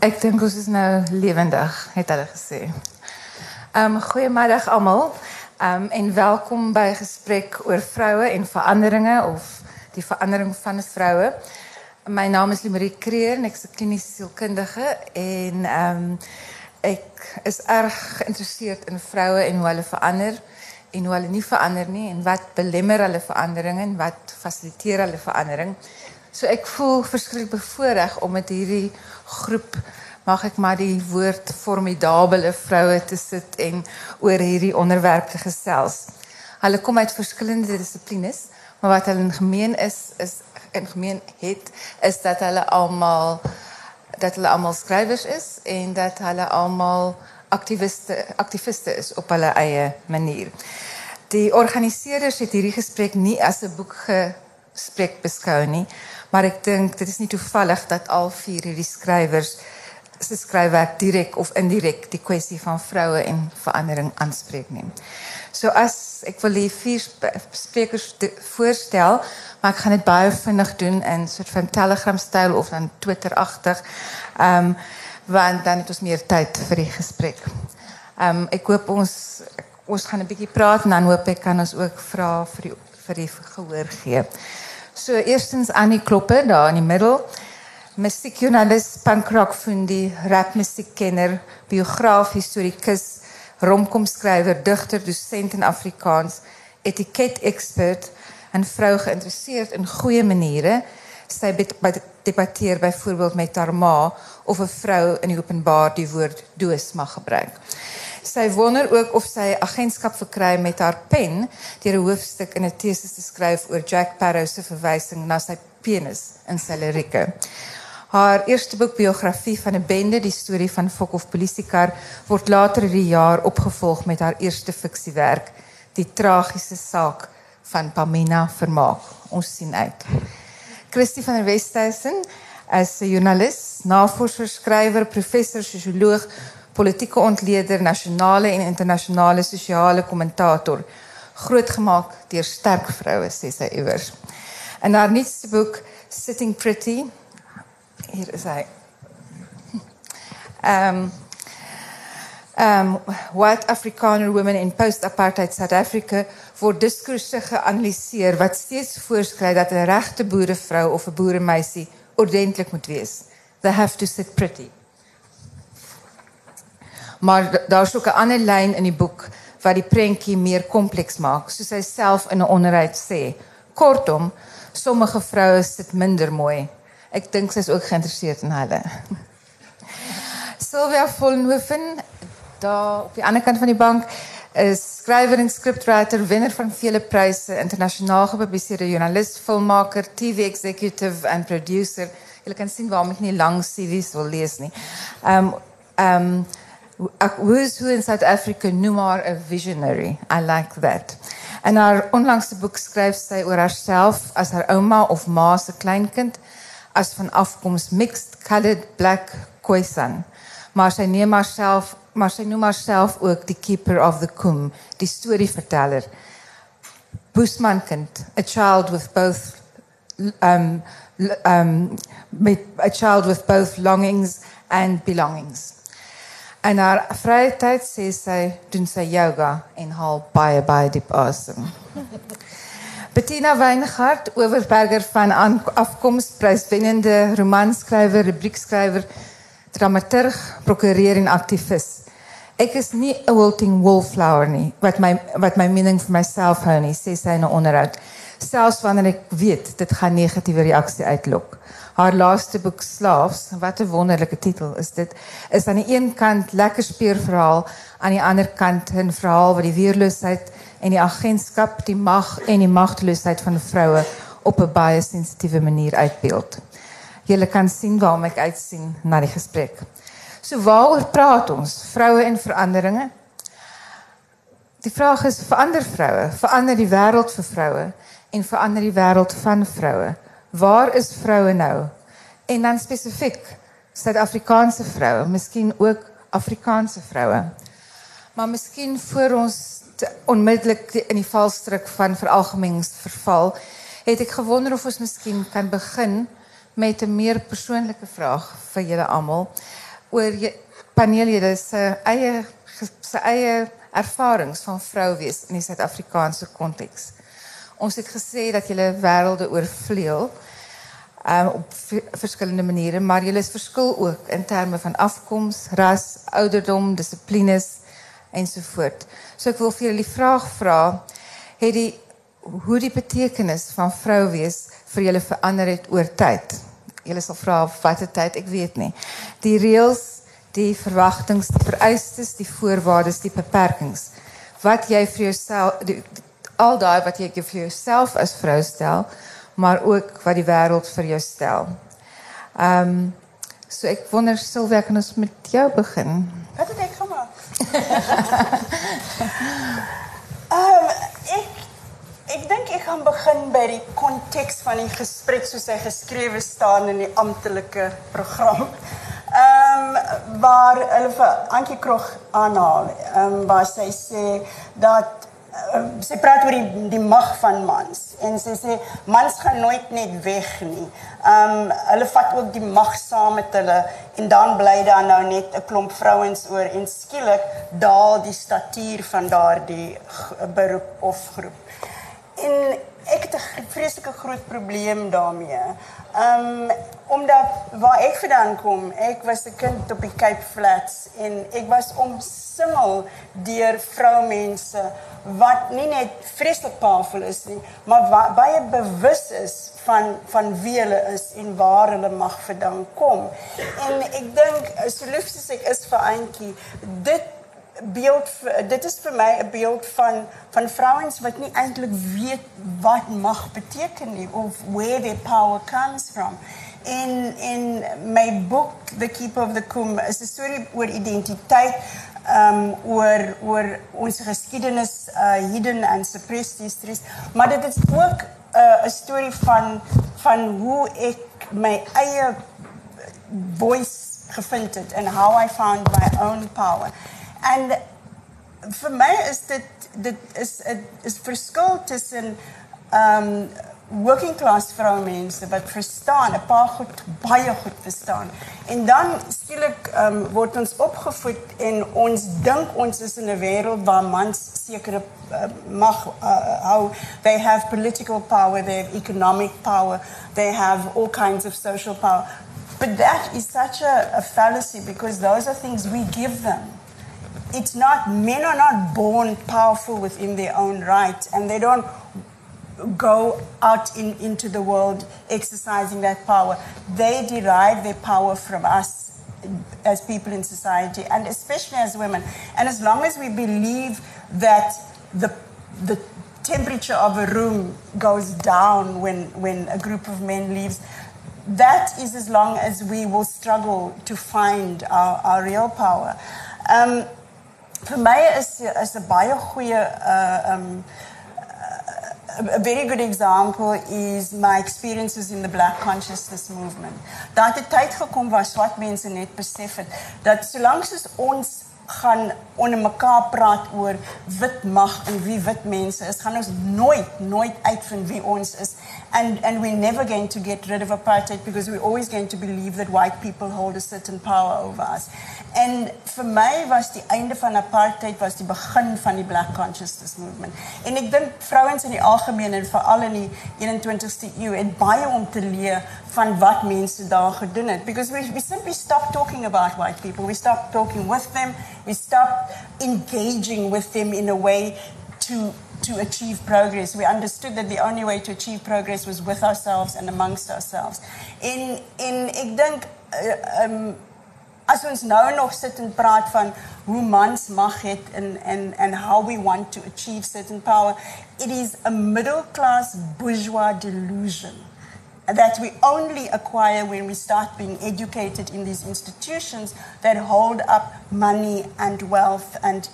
Ek dink ons is nou lewendig, het hulle gesê. Ehm um, goeiemiddag almal. Ehm en welkom by gesprek oor vroue en veranderinge of die verandering van vroue. My naam is Limarie Kreer en is 'n kliniese sielkundige en ehm um, ek is erg geïnteresseerd in vroue en hoe hulle verander en hoe hulle nie verander nie en wat belemmer hulle verandering en wat fasiliteer hulle verandering. So ek voel verskriklik bevoordeel om met hierdie groep mag ek maar die woord formidabele vroue te sit en oor hierdie onderwerp te gesels. Hulle kom uit verskillende dissiplines, maar wat hulle in gemeen is is in gemeen het is dat hulle almal dat hulle almal skrywers is en dat hulle almal aktiviste aktiviste is op hulle eie manier. Die organiseerders het hierdie gesprek nie as 'n boek gesprek beskou nie, maar ek dink dit is nie toevallig dat al vier hierdie skrywers se skryfwerk direk of indirek die kwessie van vroue en verandering aanspreek nie. So as ek wil die vier sprekers voorstel, maar ek gaan dit baie vinnig doen in soort van Telegram styl of dan Twitter-agtig. Ehm um, want dan het ons meer tyd vir die gesprek. Ehm um, ek hoop ons ons gaan 'n bietjie praat en dan hoop ek kan ons ook vra vir die vir die gehoor gee. So, eerstens Annie Kloppen, daar in het middel. Muziekjournalist, punkrockfundi, rapmuziekkenner, biograaf, historicus, romkomschrijver, dichter, docent in Afrikaans, etiket-expert en vrouw geïnteresseerd in goede manieren. Zij debatteert bijvoorbeeld met arma of een vrouw in openbaar die woord doos mag gebruiken. Sy wonder ook of sy agentskap verkry met haar pen deur 'n hoofstuk in 'n tesis te skryf oor Jack Sparrow se verwysing na sy penis in sy lirieke. Haar eerste boek biografie van 'n bende, die storie van Fok of Polisiekar, word later die jaar opgevolg met haar eerste fiksiewerk, Die tragiese saak van Pamina Vermaak. Ons sien uit. Christie van der Westhuizen as 'n joernalis, navorser, skrywer, professor, sosioloog, politieke ontleder, nasionale en internasionale sosiale kommentator, grootgemaak deur sterk vroue, sê sy iewers. In haar nuutste boek Sitting Pretty, hier is. Ehm um, um, white Afrikaner women in post-apartheid South Africa word diskurse geanalyseer wat steeds voorskryf dat 'n regte boerevrou of 'n boeremeisie ordentlik moet wees. They have to sit pretty. Maar daar's ook 'n ander lyn in die boek wat die prentjie meer kompleks maak, soos hy self in 'n onderhoud sê. Kortom, sommige vroue sit minder mooi. Ek dink sy's ook geïnteresseerd in hulle. Sylvia Vollenhoven daar op die ander kant van die bank is skrywer en scriptwriter, wenner van vele pryse, internasionaal gepubliseerde joernalis, filmmaker, TV executive en producer. Jy kan sien waarom ek nie lang CV's wil lees nie. Um um who's who in South Africa noem a visionary. I like that. En haar onlangse boek skryf sy oor haarself as haar ouma of ma se kleinkind as van afkoms mixed colored black Khoisan. Maar sy neem haarself maar sy noem haarself ook die keeper of the kum, die storieverteller. Boesmankind, a child with both um um a child with both longings and belongings. En haar vrye tyd sê sy doen sy yoga en haal baie baie diep asem. Bettina Weingart, Oberberger van afkoms, pryswennende romanskrywer, rubriekskrywer, dramaturg, prokureur en aktivis. Ek is nie 'n wilting wallflower nie wat my wat my mening vir myself hou nie, sê sy in 'n onderhoud. Selfs wanneer ek weet dit gaan negatiewe reaksie uitlok. Haar laaste boek Slaafs, wat 'n wonderlike titel is dit, is aan die een kant lekker speurverhaal, aan die ander kant 'n verhaal wat die weerloosheid en die agentskap, die mag en die magteloosheid van vroue op 'n baie sensitiewe manier uitbeeld. Jy kan sien waarom ek uitsien na die gesprek. So waaroor praat ons? Vroue en veranderinge. Die vraag is verander vroue, verander die wêreld vir vroue en verander die wêreld van vroue. Waar is vroue nou? En dan spesifiek Suid-Afrikaanse vroue, miskien ook Afrikaanse vroue. Maar miskien voor ons onmiddellik in die valstrik van veralgemenings verval, het ek gewonder of ons miskien kan begin met 'n meer persoonlike vraag vir julle almal oor paneellede se eie se eie ervarings van vrou wees in die Suid-Afrikaanse konteks. Ons het gesê dat julle wêrelde oorvleuel um, op verschillende maniere, maar julle is verskil ook in terme van afkoms, ras, ouderdom, dissiplines ensovoort. So ek wil vir julle die vraag vra, het die hoe die betekenis van vrou wees vir julle verander het oor tyd? Julle sal vra watter tyd, ek weet nie. Die reëls, die verwagtinge, die vereistes, die voorwaardes, die beperkings. Wat jy vir jouself al daai wat jy vir jouself as vrou stel, maar ook wat die wêreld vir jou stel. Ehm um, so ek wonder Silvia kan ons met jou begin. Wat het ek gemaak? Ehm um, ek ek dink ek gaan begin by die konteks van die gesprek soos hy geskrewe staan in die amptelike program. Ehm um, waar hulle vir Antjie Krog aanhaal, ehm um, waar sy sê dat sy praat oor die die mag van mans en sy sê mans gaan nooit net weg nie. Um hulle vat ook die mag saam met hulle en dan bly daar nou net 'n klomp vrouens oor en skielik daal die statuur van daardie beroep of groep. En ek het 'n vreeslike groot probleem daarmee. Um omdat waar ek vandaan kom, ek was 'n kind op die Cape Flats en ek was omsingel deur vroumense wat nie net vreeslik powerful is nie, maar baie bewus is van van wie hulle is en waar hulle mag vandaan kom. En ek dink so lief soos ek is vir Auntie, dit beeld dit is vir my 'n beeld van van vrouens wat nie eintlik weet wat mag beteken nie of where their power comes from. In in my book The Keeper of the Kum is 'n storie oor identiteit, um oor oor ons geskiedenis, uh hidden and suppressed histories, maar dit is ook 'n uh, storie van van hoe ek my eie voice gevind het and how I found my own power. En vir my is dit dit is is verskil tussen um working class vroumense wat verstaan 'n paar goed baie goed verstaan. En dan skielik um word ons opgevoed en ons dink ons is in 'n wêreld waar mans sekere uh, mag uh, they have political power, they have economic power, they have all kinds of social power. But that is such a, a fallacy because those are things we give them it's not men are not born powerful within their own right and they don't go out in, into the world exercising that power. They derive their power from us as people in society and especially as women. And as long as we believe that the the temperature of a room goes down when when a group of men leaves that is as long as we will struggle to find our, our real power. Um, vir my is is 'n baie goeie uh um a very good example is my experiences in the black consciousness movement. Daar het 'n tyd gekom waar swart mense net besef het dat solank soos ons gaan onder mekaar praat oor wit mag en wie wit mense is, gaan ons nooit nooit uitvind wie ons is. And and we're never going to get rid of apartheid because we're always going to believe that white people hold a certain power over us. En vir my was die einde van apartheid was die begin van die black consciousness movement. En ek dink vrouens in die algemeen en veral in die 21ste eeu het baie om te leer van wat mense daar gedoen het because we we simply stopped talking about white people. We stopped talking with them. We stopped engaging with them in a way to to achieve progress. We understood that the only way to achieve progress was with ourselves and amongst ourselves. In in ek dink uh, um as ons nou nog sit en praat van hoe mans mag het and how we want to achieve certain power it is a middle class bourgeois delusion that we only acquire when we start being educated in these institutions that hold up money and wealth and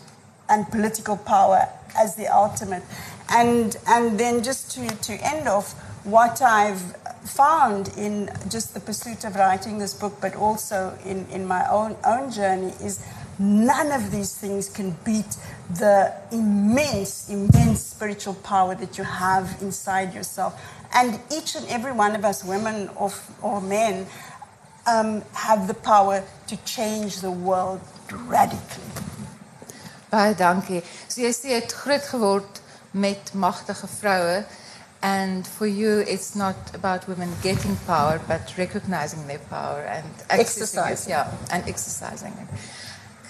and political power as the ultimate and and then just to to end off what I've found in just the pursuit of writing this book, but also in, in my own, own journey, is none of these things can beat the immense, immense spiritual power that you have inside yourself. And each and every one of us, women or, or men, um, have the power to change the world radically. Baie dankie. So jy sê jy het groot geword met magtige vroue and for you it's not about women getting power but recognizing their power and exercising yeah and exercising it.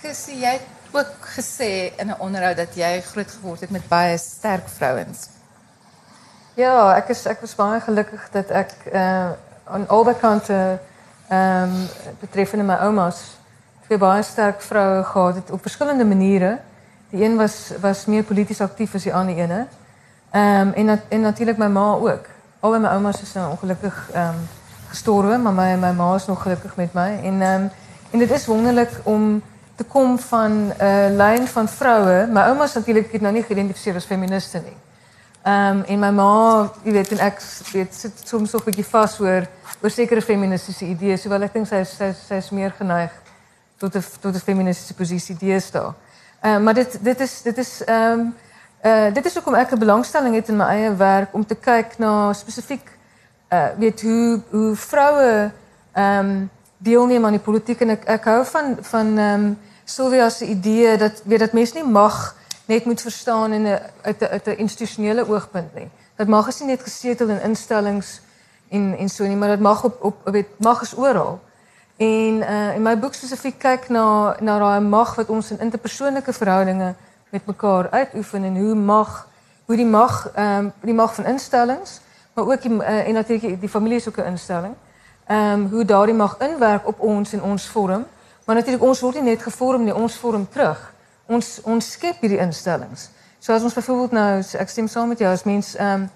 Gesien jy het ook gesê in 'n onderhoud dat jy groot geword het met baie sterk vrouens. Ja, ek is ek was baie gelukkig dat ek uh aan albei kante ehm um, betreffende my oumas twee baie sterk vroue gehad het op verskillende maniere. Die een was was meer polities aktief as die ander ene. Ehm en en natuurlik my ma ook. Albei my oumas is nou ongelukkig ehm gestorwe, maar my my ma is nog gelukkig met my en ehm en dit is wonderlik om te kom van 'n uh, lyn van vroue. My ouma's natuurlik het nou nie geïdentifiseer as feministe nie. Ehm en my ma, jy weet, en ek weet sit soms nog 'n bietjie vas oor oor sekere feministiese idees, hoewel ek dink sy sy sy is meer geneig tot 'n tot 'n feministiese posisie deesdae. Ehm uh, maar dit dit is dit is ehm um, uh dit is hoekom ek 'n belangstelling het in my eie werk om te kyk na spesifiek uh weet hoe hoe vroue ehm um, deelneem aan die politiek en ek ek hou van van ehm um, Sylvia se idee dat weet dat mense nie mag net moet verstaan in 'n uit 'n uit 'n institusionele oogpunt nie. Dat mag is nie net gesetel in instellings en en so nie, maar dit mag op op weet mag is oral. En uh in my boek spesifiek kyk na na daai mag wat ons in interpersoonlike verhoudinge met mekaar uitoefen en hoe mag hoe die mag ehm um, die mag van instellings, maar ook die uh, en natuurlik die familie is ook 'n instelling. Ehm um, hoe daardie mag inwerk op ons en ons vorm. Maar natuurlik ons word nie net gevorm nie, ons vorm terug. Ons ons skep hierdie instellings. So as ons byvoorbeeld nou ek stem saam met jou as mens ehm um,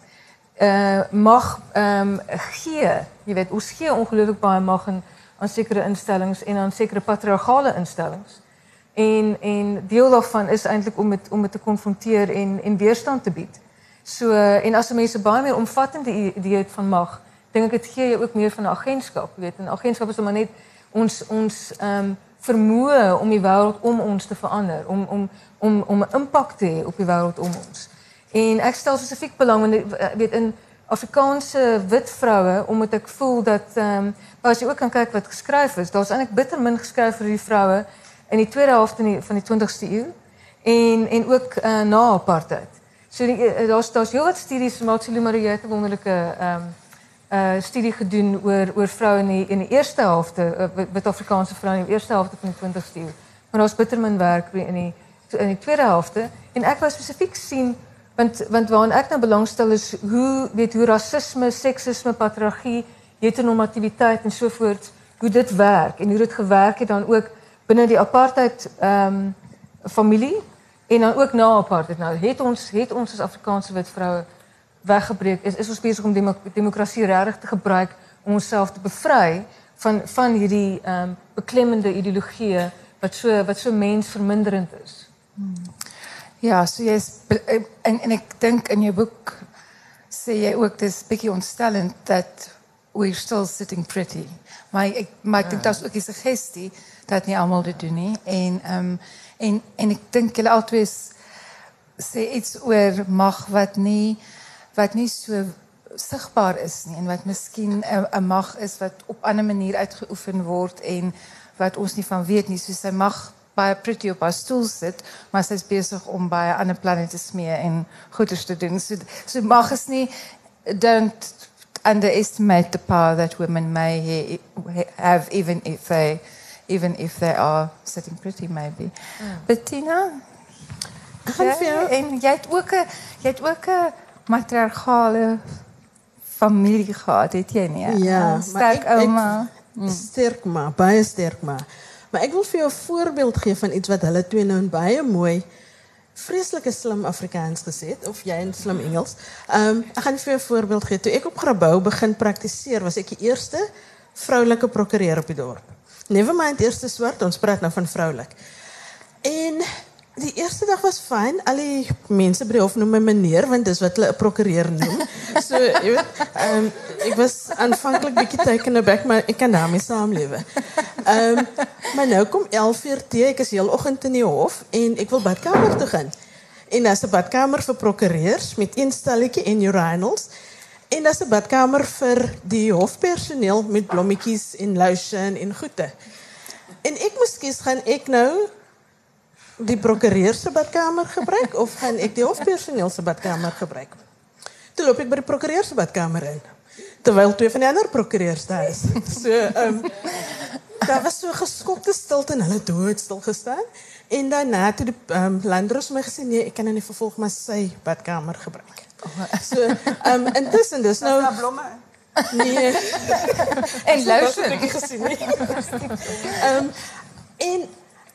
uh mag ehm um, gee, jy weet, ons gee ongelooflik baie mag aan aan sekere instellings en aan sekere patriargale instellings. En en deel daarvan is eintlik om met om dit te konfronteer en en weerstand te bied. So en as mense baie meer omvattende idee het van mag, dink ek dit gee jou ook meer van 'n agentskap, weet, 'n agentskap is maar net ons ons ehm um, vermoë om die wêreld om ons te verander, om om om om 'n impak te hê op die wêreld om ons. En ek stel spesifiek belang in weet in Afrikaanse wit vroue omdat ek voel dat ehm um, as jy ook kan kyk wat geskryf is, daar's eintlik bitter min geskryf oor die vroue in die tweede helfte van die 20ste eeu en en ook uh, na apartheid. So uh, daar's daar's heelwat studies Matsulu Maria het 'n wonderlike ehm um, studie gedoen oor oor vroue in in die eerste helfte uh, wit Afrikaanse vroue in die eerste helfte van die 20ste eeu. Maar daar's bitter min werk in die in die tweede helfte en ek wou spesifiek sien want want waaraan ek nou belangstel is hoe weet hoe rasisme, seksisme, patriargie, heteronormativiteit en so voort hoe dit werk en hoe dit gewerk het dan ook binne die apartheid ehm familie en dan ook na apartheid nou het ons het ons as Afrikaanse wit vroue weggebreek is is ons besig om demok demokrasie te gebruik om onsself te bevry van van hierdie ehm beklemmende ideologieë wat so wat so mensverminderend is. Ja, so jy's en en ek dink in jou boek sê jy ook dis bietjie ontstellend dat we're still sitting pretty. Maar ek maar ek dink daar's ook 'n suggestie dat nie almal dit doen nie. En ehm um, en en ek dink julle albei sê iets oor mag wat nie wat nie so sigbaar is nie en wat miskien 'n mag is wat op 'n ander manier uitgeoefen word en wat ons nie van weet nie. So sy mag baie pretty op haar stoel sit maar sy's besig om 'n ander planeet te smee en goeie te doen. So so mag is nie don't underestimate the power that women may have even if they even if they are sitting pretty maybe. Mm. Bettina, vir jou en jy het ook 'n jy het ook 'n matriargale familie gehad, het jy nie? Ja, sterk maar ek, ouma. Ek, mm. Sterk maar, baie sterk maar. Maar ek wil vir jou 'n voorbeeld gee van iets wat hulle twee nou baie mooi vreselijke slim Afrikaans gezet, of jij in slim Engels. Ik um, ga even een voorbeeld geven. Toen ik op Grabouw begin praktiseren, was ik de eerste vrouwelijke procureur op die dorp. Nevermind, eerste zwart, ons praat nou van vrouwelijk. En die eerste dag was fijn. Alle mensen bedoel noemen me meneer, want dat is wat de procureur noemen. so, um, ehm, ik was aanvankelijk een beetje taken back, maar ik kan daarmee samenleven. Um, ehm, maar nu kom 11 uur thee, ik is heel ochtend in die hof en ik wil badkamer te gaan. En dat is de badkamer voor procureurs met instellingen en urinals. En dat is de badkamer voor die hoofdpersoneel met blommetjes en luisjes en goede. En ik moest kiezen, gaan ik nou die procureurse badkamer gebruiken of gaan ik die hofpersoneelse badkamer gebruiken? Toen loop ik bij de procureurse badkamer in. Terwijl twee van die andere procureurs daar is. So, um, daar was so geskokte stilte en hulle het dood stil gestaan. En daarna toe die um, landros my gesê nee, ek kan nou nie vervolg maar sy badkamer gebruik. So, um, intussen dus nou nee. En Dat lotion. heb ik gezien. Um, en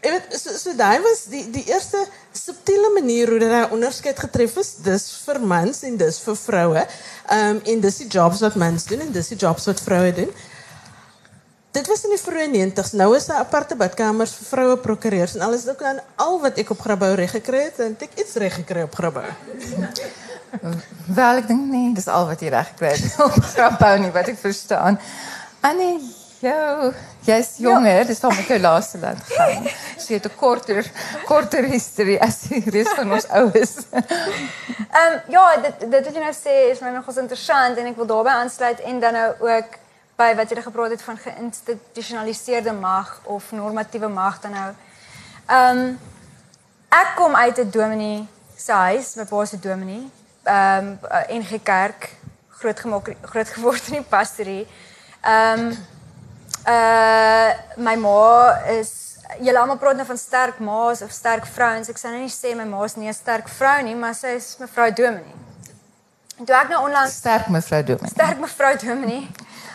jy weet, so, daai was die, die eerste subtiele manier hoe daar onderscheid getref is. Dis vir mans en dis vir vroue. Um, en dis die jobs wat mans doen en dis die jobs wat vroue doen. Dit was in die vroeë 90s. Nou is daar aparte badkamers vir vroue prokureurs en alles ook dan al wat ek op Grabouw reg gekry het, en ek iets reg gekry op Grabouw. Wel, ek dink nie, dis al wat jy reg gekry het op Grabouw nie wat ek verstaan. Annie, jou, jy's jonger, dis van jou laaste land gegaan. So jy het 'n korter korter history as die res van ons oues. Ehm ja, dit dit wat jy nou sê is my nogals interessant en ek wil daarbey aansluit en dan nou ook by wat jy gepraat het van geïnstitusionaliseerde mag of normatiewe mag dan nou. Ehm ek kom uit 'n dominee se huis, my pa se dominee. Ehm um, NG Kerk groot gemaak groot geword in die pastorie. Ehm uh my ma is julle almal praat nou van sterk ma's of sterk vrouens. Ek sou nou nie sê my ma is nie 'n sterk vrou nie, maar sy is mevrou Dominee. En toe ek nou onlangs Sterk mevrou Dominee. sterk mevrou Dominee.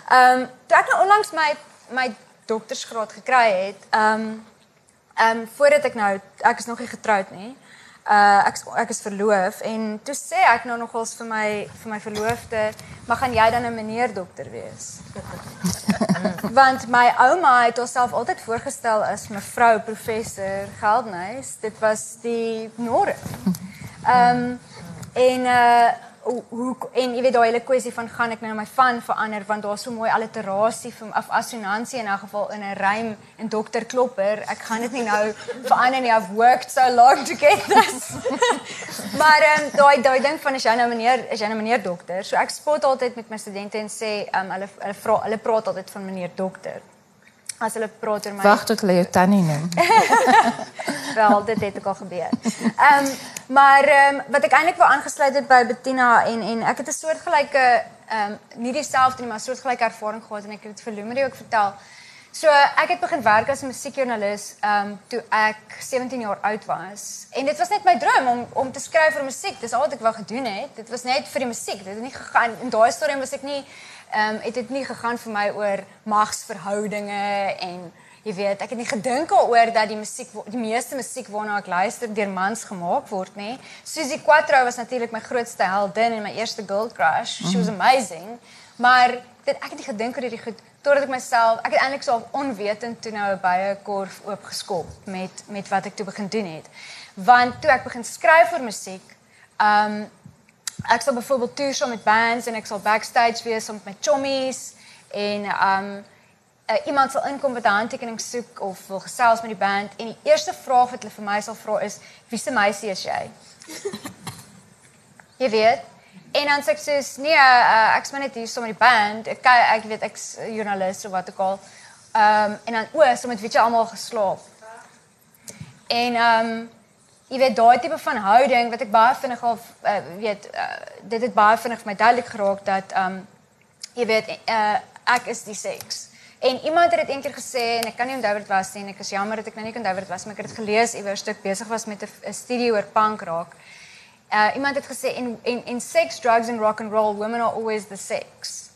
Ehm um, toe ek nou onlangs my my doktorsgraad gekry het, ehm um, ehm um, voordat ek nou ek is nog nie getroud nie. Uh ek ek is verloof en toe sê ek nou nogals vir my vir my verloofde, "Maar gaan jy dan 'n meneer dokter wees?" Want my ouma het haarself altyd voorgestel as mevrou professor Geldnys. Dit was die norm. Ehm um, en uh hoe en jy weet daai hele kwessie van gaan ek nou my van verander want daar's so mooi alliterasie vir of assonansie in 'n geval in 'n rym en dokter klopper. Ek gaan dit nie nou verander nie. I've worked so long to get this. maar ehm um, daai daai ding van as jy nou meneer is jy nou meneer dokter. So ek spot altyd met my studente en sê ehm um, hulle hulle vra hulle praat altyd van meneer dokter. As hulle praat oor my Wag tot hulle jou tannie noem. wel dit het ook al gebeur. Ehm maar ehm wat ek eintlik wou aangesluit het by Bettina en en ek het 'n soortgelyke ehm nie dieselfde nie maar soortgelyke ervaring gehad en ek het dit vir Lumerie ook vertel. So ek het begin werk as 'n musiekjoernalis ehm toe ek 17 jaar oud was. En dit was net my droom om om te skryf vir musiek. Dis al wat ek wou gedoen het. Dit was net vir die musiek. Dit het nie gegaan in daai stadium was ek nie ehm um, het dit nie gegaan vir my oor magsverhoudinge en Jy weet, ek het nie gedink daaroor dat die musiek die meeste musiek waarna ek luister deur mans gemaak word nie. Susie Quatro was natuurlik my grootste heldin en my eerste girl crush. She was amazing. Maar dit ek het nie gedink oor hierdie goed totdat ek myself ek het eintlik so onwetend toe nou 'n baie korf oopgeskop met met wat ek toe begin doen het. Want toe ek begin skryf vir musiek, um ek sal byvoorbeeld toer saam met bands en ek sal backstage wees saam met my chommies en um uh, iemand sal inkom wat 'n handtekening soek of wil gesels met die band en die eerste vraag wat hulle vir my sal vra is wie se meisie is jy? jy weet. En dan sê ek soos nee, uh, ek's maar net hier saam met die band. Ek ek weet ek's joernalis of wat ook al. Ehm um, en dan o, so met wie jy almal geslaap. En ehm um, jy weet daai tipe van houding wat ek baie vinnig al uh, weet uh, dit het baie vinnig vir my duidelik geraak dat um, jy weet uh, ek is die seks. En iemand het dit eendag gesê en ek kan nie onthou wat dit was nie en ek is jammer dat ek nou nie kan onthou wat dit was maar ek het dit gelees iewers toe ek besig was met 'n studie oor punk rock. Uh iemand het gesê in in in sex drugs and rock and roll women are always the sex.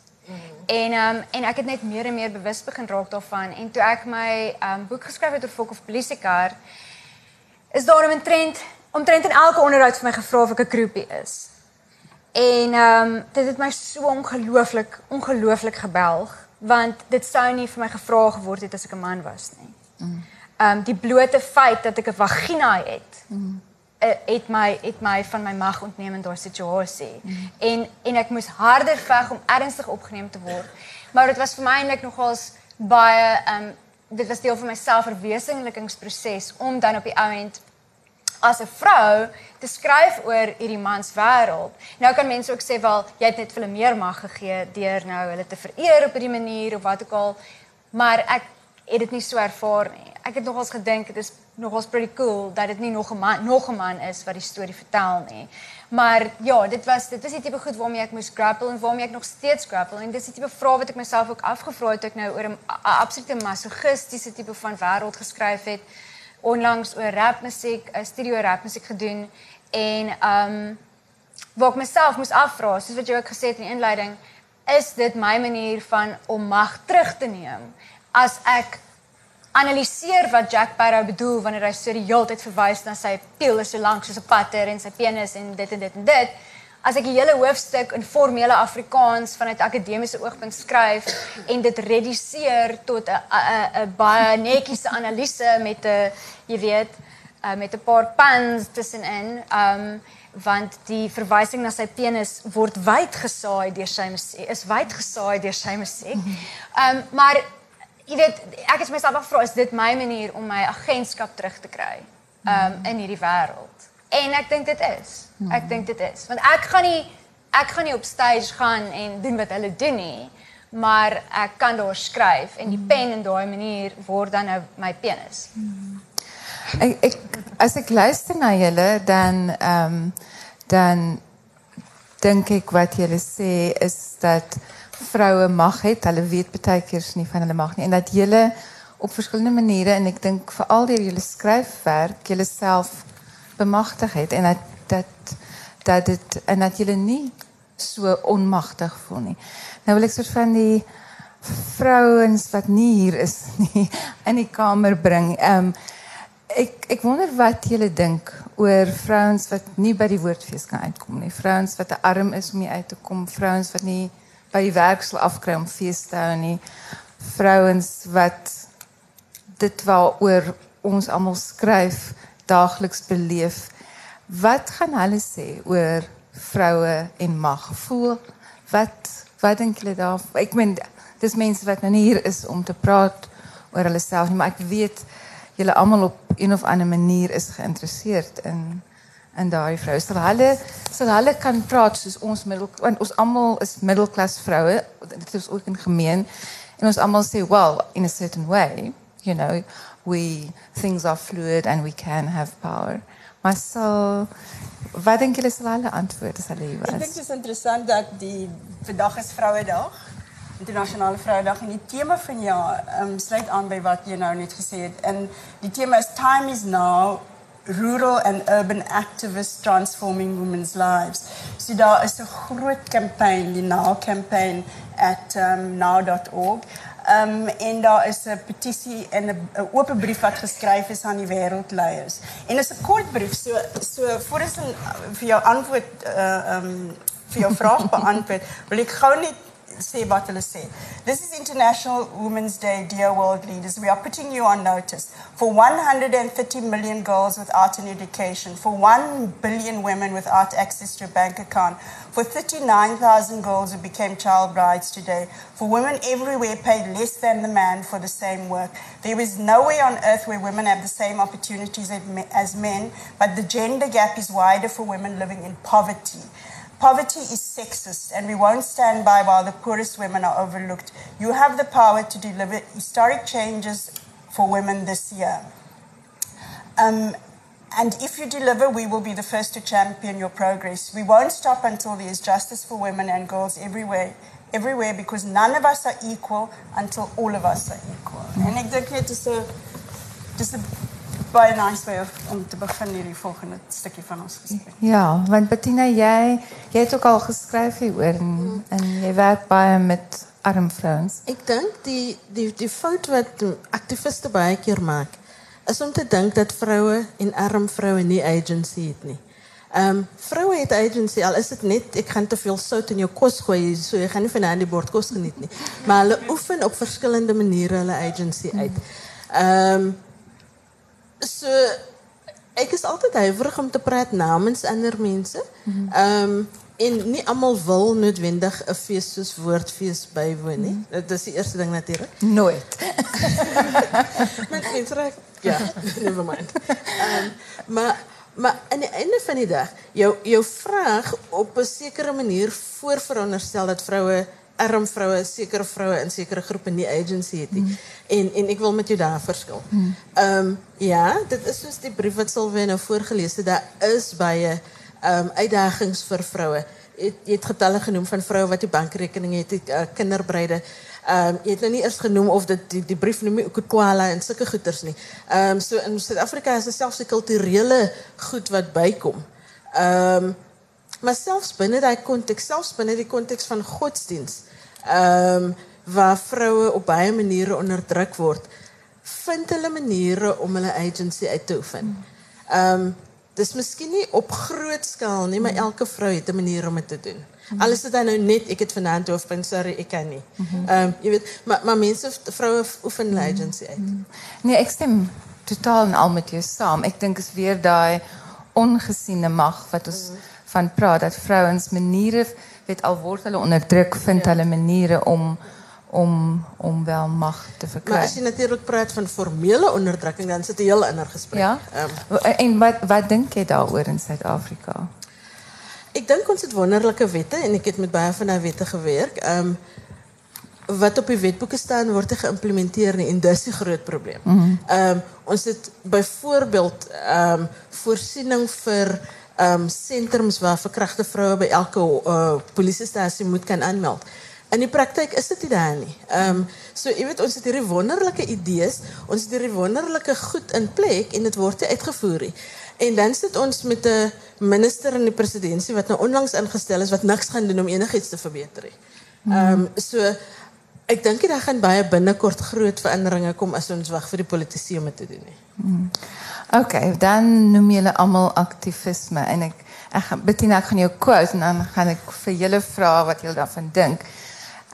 En um en ek het net meer en meer bewus begin raak daarvan en toe ek my um boek geskryf het oor Fok of Polisiekar is daar 'n trend omtrent in elke onderhoud vir my gevra of ek 'n groepie is. En ehm um, dit het my so ongelooflik ongelooflik gebelg want dit sou nie vir my gevra geword het as ek 'n man was nie. Ehm um, die blote feit dat ek 'n vagina het mm. het my het my van my mag ontneem in daai situasie. Mm. En en ek moes harder veg om ernstig opgeneem te word. Maar dit was vir my eintlik nogals baie um, dit was deel van my selfverwesenlikingsproses om dan op die ou end as 'n vrou te skryf oor hierdie mans wêreld. Nou kan mense ook sê wel jy het net vir hulle meer mag gegee deur nou hulle te vereer op hierdie manier of wat ook al, maar ek het dit nie so ervaar nie. Ek het nogals gedink dit is nogals pretty cool dat dit nie nog 'n man nog 'n man is wat die storie vertel nie. Maar ja, dit was dit was die tipe goed waarmee ek moes grapple en waarmee ek nog steeds grapple en dis die tipe vrae wat ek myself ook afgevra het ek nou oor 'n absolute masochistiese tipe van wêreld geskryf het onlangs oor rapmusiek, 'n studio rapmusiek gedoen en ehm um, waar ek myself moes afvra, soos wat jy ook gesê het in die inleiding, is dit my manier van om mag terug te neem as ek analiseer wat Jack Sparrow bedoel wanneer hy so die hele tyd verwys na sy piel is so lank soos 'n patter en sy penis en dit en dit en dit. As ek die hele hoofstuk in formele Afrikaans vanuit akademiese oogpunt skryf en dit reduseer tot 'n baie netjiese analise met 'n jy weet uh, met 'n paar puns tussenin, um want die verwysing na sy penis word wyd gesaai deur sy musiek, is wyd gesaai deur sy musiek. Um maar jy weet ek het myself afvra is dit my manier om my agentskap terug te kry um in hierdie wêreld? En ek dink dit is. Ek dink dit is. Want ek gaan nie ek gaan nie op stage gaan en doen wat hulle doen nie maar ek kan daar skryf en die pen in daai manier word dan nou my penis. Ek, ek as ek luister na julle dan ehm um, dan dink ek wat julle sê is dat vroue mag het. Hulle weet baie keer nie van hulle mag nie en dat julle op verskillende maniere en ek dink veral deur julle skryfwerk julle self bemagtig het en dat dat dat dit en dat julle nie so onmagtig voel nie. Nou wil ek soort van die vrouens wat nie hier is nie in die kamer bring. Ehm um, ek ek wonder wat julle dink oor vrouens wat nie by die woordfees kan uitkom nie. Vrouens wat te arm is om hier uit te kom, vrouens wat nie by die werk sal afkry om fees te hou nie. Vrouens wat dit waaroor ons almal skryf daagliks beleef. Wat gaan hulle sê oor vroue en mag? Voel wat wat dink julle daar? Ek meen dis mense wat nou nie hier is om te praat oor hulle self nie, maar ek weet julle almal op een of ander manier is geïnteresseerd in en daai vrou. Sal hulle sal hulle kan praat soos ons middel want ons almal is middelklas vroue. Dit is ook in gemeen. En ons almal sê well in a certain way you know we things are fluid and we can have power. Maar so wat dink julle sal hulle antwoord as hulle was? Ek dink dit is interessant dat die vandag is Vrouedag internasionale vrouedag en die tema van jaar um, sluit aan by wat jy nou net gesê het. En die tema is time is now rural and urban activists transforming women's lives. So daar is 'n groot kampanje, die Now campaign at um, now.org. Um en daar is 'n petisie en 'n oop brief wat geskryf is aan die wêreldleiers. En is 'n kort brief, so so voor ons vir jou antwoord uh um vir jou vraag beantwoord, wil ek gou net say they say. This is International Women's Day, dear world leaders. We are putting you on notice. For 130 million girls without an education, for 1 billion women without access to a bank account, for 39,000 girls who became child brides today, for women everywhere paid less than the man for the same work. There is nowhere on earth where women have the same opportunities as men, but the gender gap is wider for women living in poverty. Poverty is sexist, and we won't stand by while the poorest women are overlooked. You have the power to deliver historic changes for women this year. Um, and if you deliver, we will be the first to champion your progress. We won't stop until there is justice for women and girls everywhere, everywhere because none of us are equal until all of us are equal. And ek dink dit is baie nice way om te begin hierdie volgende stukkie van ons gesprek. Ja, want Bettina, jy jy het ook al geskryf hieroor en, en jy werk baie met arm vrouens. Ek dink die die die fout wat aktiviste baie keer maak is om te dink dat vroue en arm vroue nie agency het nie. Ehm um, vroue het agency al is dit net ek gaan te veel sout in jou kos gooi so jy gaan nie vanaand die bord kos geniet nie. Maar hulle oefen op verskillende maniere hulle agency uit. Ehm um, so ek is altyd huiwerig om te praat namens ander mense. Ehm um, en nie almal wil noodwendig 'n fees soos woordfees bywoon nie. Dit is die eerste ding natuurlik. Nooit. Met mense reg. Ja, never mind. Ehm um, maar Maar aan die einde van die dag, jou jou vraag op 'n sekere manier voorveronderstel dat vroue arm vrouwen, zekere vrouwen en zekere groepen die agency het. Mm. En, ik wil met jou daar verschil. Mm. Ehm, ja, dit is dus die brief wat Sylvia heeft nou voorgelezen het. Daar is bij um, ehm, uitdagings voor vrouwen. Je, hebt getallen genoemd van vrouwen wat die bankrekening heeft, die uh, eh, kinderbreiden. Um, ehm, je hebt nog niet eerst genoemd of dit, die, die brief noem je en zulke goeders niet. Um, so in Zuid-Afrika is er zelfs een culturele goed wat bijkomt. Um, maar selfs binne daai konteks, selfs binne die konteks van godsdiens, ehm um, waar vroue op baie maniere onderdruk word, vind hulle maniere om hulle agency uit te oefen. Ehm um, dis miskien nie op groot skaal nie, maar elke vrou het 'n manier om dit te doen. Al is dan nou net ek het vanaand hoofpunt sorry ek kan nie. Ehm um, jy weet maar maar mense vroue oefen hulle agency uit. Nee, ek stem totaal en al met jou saam. Ek dink is weer daai ongesiene mag wat ons van praat. Dat vrouwens manieren, weet al wordt hulle onderdruk, vindt hulle manieren om, om, om wel macht te verkrijgen. Maar als je natuurlijk praat van formele onderdrukking, dan zit het heel inner gesprek. Ja? Ehm, en wat, wat denk je daarover in Zuid-Afrika? Ik denk ons het wonderlijke wette en ik heb met baie van haar gewerkt. Um, ehm, wat op die wetboeken staan, wordt geïmplementeerd en dis is groot probleem. Mm ons het bijvoorbeeld um, voorziening voor ehm sentrums waar verkragte vroue by elke uh, polisiestasie moet kan aanmeld. In die praktyk is dit nie daar nie. Ehm so jy weet ons het hierdie wonderlike idees, ons het hierdie wonderlike goed in plek en dit word nie uitgevoer. En dan sit ons met 'n minister in die presidentskap wat nou onlangs ingestel is wat niks gaan doen om enigiets te verbeter nie. Ehm so ek dink dit gaan baie binnekort groot veranderinge kom as ons wag vir die politici om dit te doen nie. Oké, dan noem jullie allemaal activisme. En ik, ek, Bettina, ik ga jou quote en dan ga ik voor jullie vragen wat jullie daarvan denken.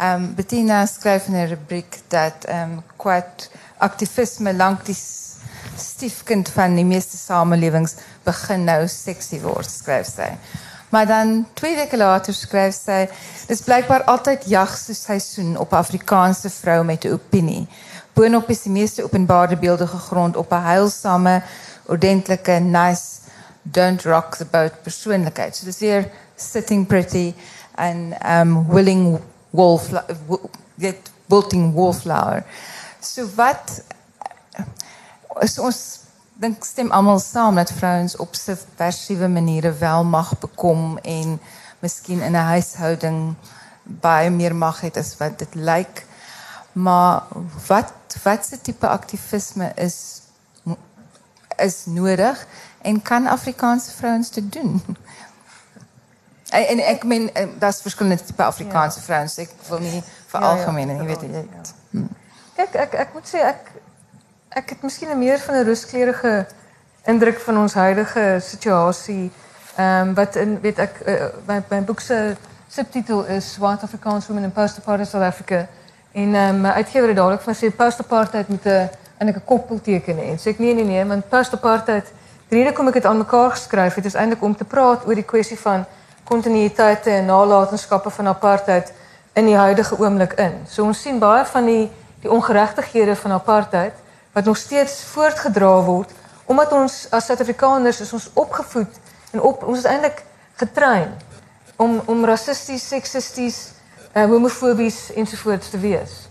Um, Bettina schrijft in een rubriek dat um, quote, activisme lang die stiefkind van de meeste samenlevings begin nou sexy wordt, schrijft zij. Maar dan twee weken later schrijft zij: is blijkbaar altijd jagseisoen op Afrikaanse vrouwen met de opinie." Boonop is die meeste openbare beelde gegrond op 'n heilsame, ordentlike, nice don't rock the boat persoonlikheid. So dis weer sitting pretty and um willing wolf get wilting wallflower. So wat is ons dink stem almal saam dat vrouens op subversiewe maniere wel mag bekom en miskien in 'n huishouding baie meer mag het as wat dit lyk. Maar wat wat se tipe aktivisme is is nodig en kan Afrikaanse vrouens dit doen? En, ek meen eh, daar's verskillende tipe Afrikaanse vrouens. Ek wil nie vir algemeen en jy weet jy. Kijk, ik, ik moet zeggen, ik, ik heb misschien een meer van een rustklerige indruk van onze huidige situatie. Ehm wat in, weet ik, uh, mijn, mijn boekse subtitel is White Afrikaans Women in Post-Apartheid South Africa. En um, mijn uitgever het dadelijk van sê post-apartheid moet een en ek 'n koppelteken hê. En nee nee nee, want post-apartheid, die rede kom ek dit aan mekaar geskryf het is eintlik om te praat oor die kwessie van kontinuïteite en nalatenskappe van apartheid in die huidige oomblik in. So ons sien baie van die die ongeregtighede van apartheid wat nog steeds voortgedra word omdat ons as Suid-Afrikaners is ons opgevoed en op ons is eintlik getrein om om seksisties, uh, homofobies ensovoorts te wees.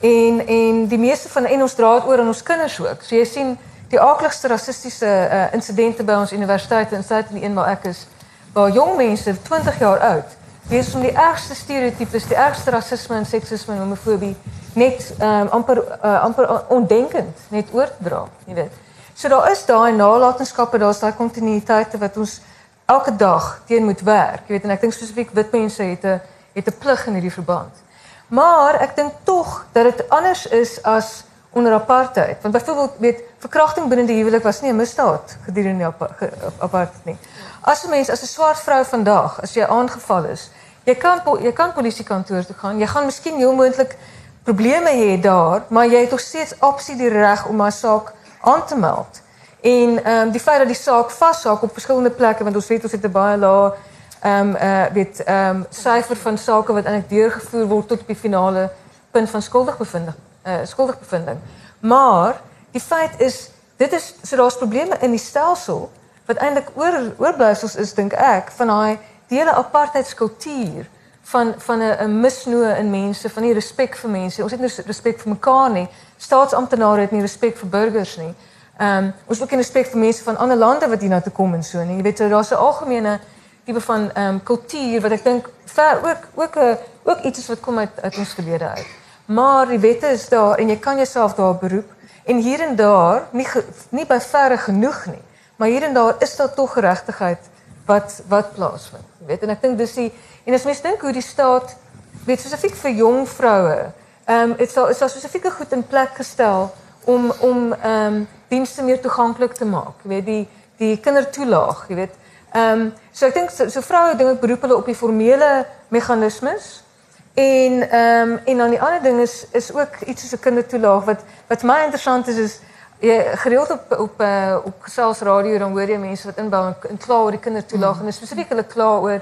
En en die meeste van en ons dra dit oor aan ons kinders ook. So jy sien die aakligste rassistiese uh, insidente by ons universiteite in Suid en die een waar ek is waar jong mense 20 jaar oud besig om die ergste stereotypes, die ergste rasisme en seksisme en homofobie net um, amper uh, amper ondenkend net oor te dra, jy weet. So daar is daai nalatenskappe, daar's daai kontinuïteite wat ons elke dag teen moet werk. Jy weet en ek dink spesifiek wit mense het 'n het 'n plig in hierdie verband. Maar ek dink tog dat dit anders is as onder apartheid. Want byvoorbeeld weet verkrachting binne die huwelik was nie 'n misdaad gedurende die apartheid nie. As 'n mens as 'n swart vrou vandag, as jy aangeval is, jy kan jy kan polisiekantoor toe gaan. Jy gaan miskien heel moontlik probleme hê daar, maar jy het nog steeds absoluut die reg om 'n saak aan te meld. En ehm um, die feit dat die saak vassaak op verskillende plekke want ons weet ons het 'n baie lae ehm um, uh weet ehm um, syfer van sake wat eintlik deurgevoer word tot die finale punt van skuldigbevinding uh skuldigbevinding. Maar die feit is dit is so daar's probleme in die stelsel wat eintlik oor oorblyfsels is dink ek van daai die hele apartheidskultuur van van 'n misnoë in mense, van nie respek vir mense. Ons het nie respek vir mekaar nie. Staatsamptenare het nie respek vir burgers nie. Ehm um, ons ook nie respek vir mense van ander lande wat hier na toe kom en so nie. Jy weet, so daar's 'n algemene tipe van ehm um, kultuur wat ek dink ver ook ook 'n ook iets wat kom uit uit ons verlede uit. Maar die wette is daar en jy kan jouself daar beroep en hier en daar nie nie by verre genoeg nie. Maar hier en daar is daar tog geregtigheid wat wat plaasvind. Jy weet en ek dink dis die en as mens dink hoe die staat weet spesifiek vir jong vroue, ehm um, dit sal is daar spesifieke goed in plek gestel om om ehm um, dienste meer toeganklik te maak. Jy weet die die kindertoelaag, jy weet. Ehm um, so ek dink so, so vroue dink ek beroep hulle op die formele meganismes. En ehm um, en dan die ander ding is is ook iets soos 'n kindertoelaag wat wat my interessant is is jy gereeld op op uh, op gesels radio dan hoor jy mense wat inbou en, en kla oor die kindertoelaag mm. en spesifiek hulle kla oor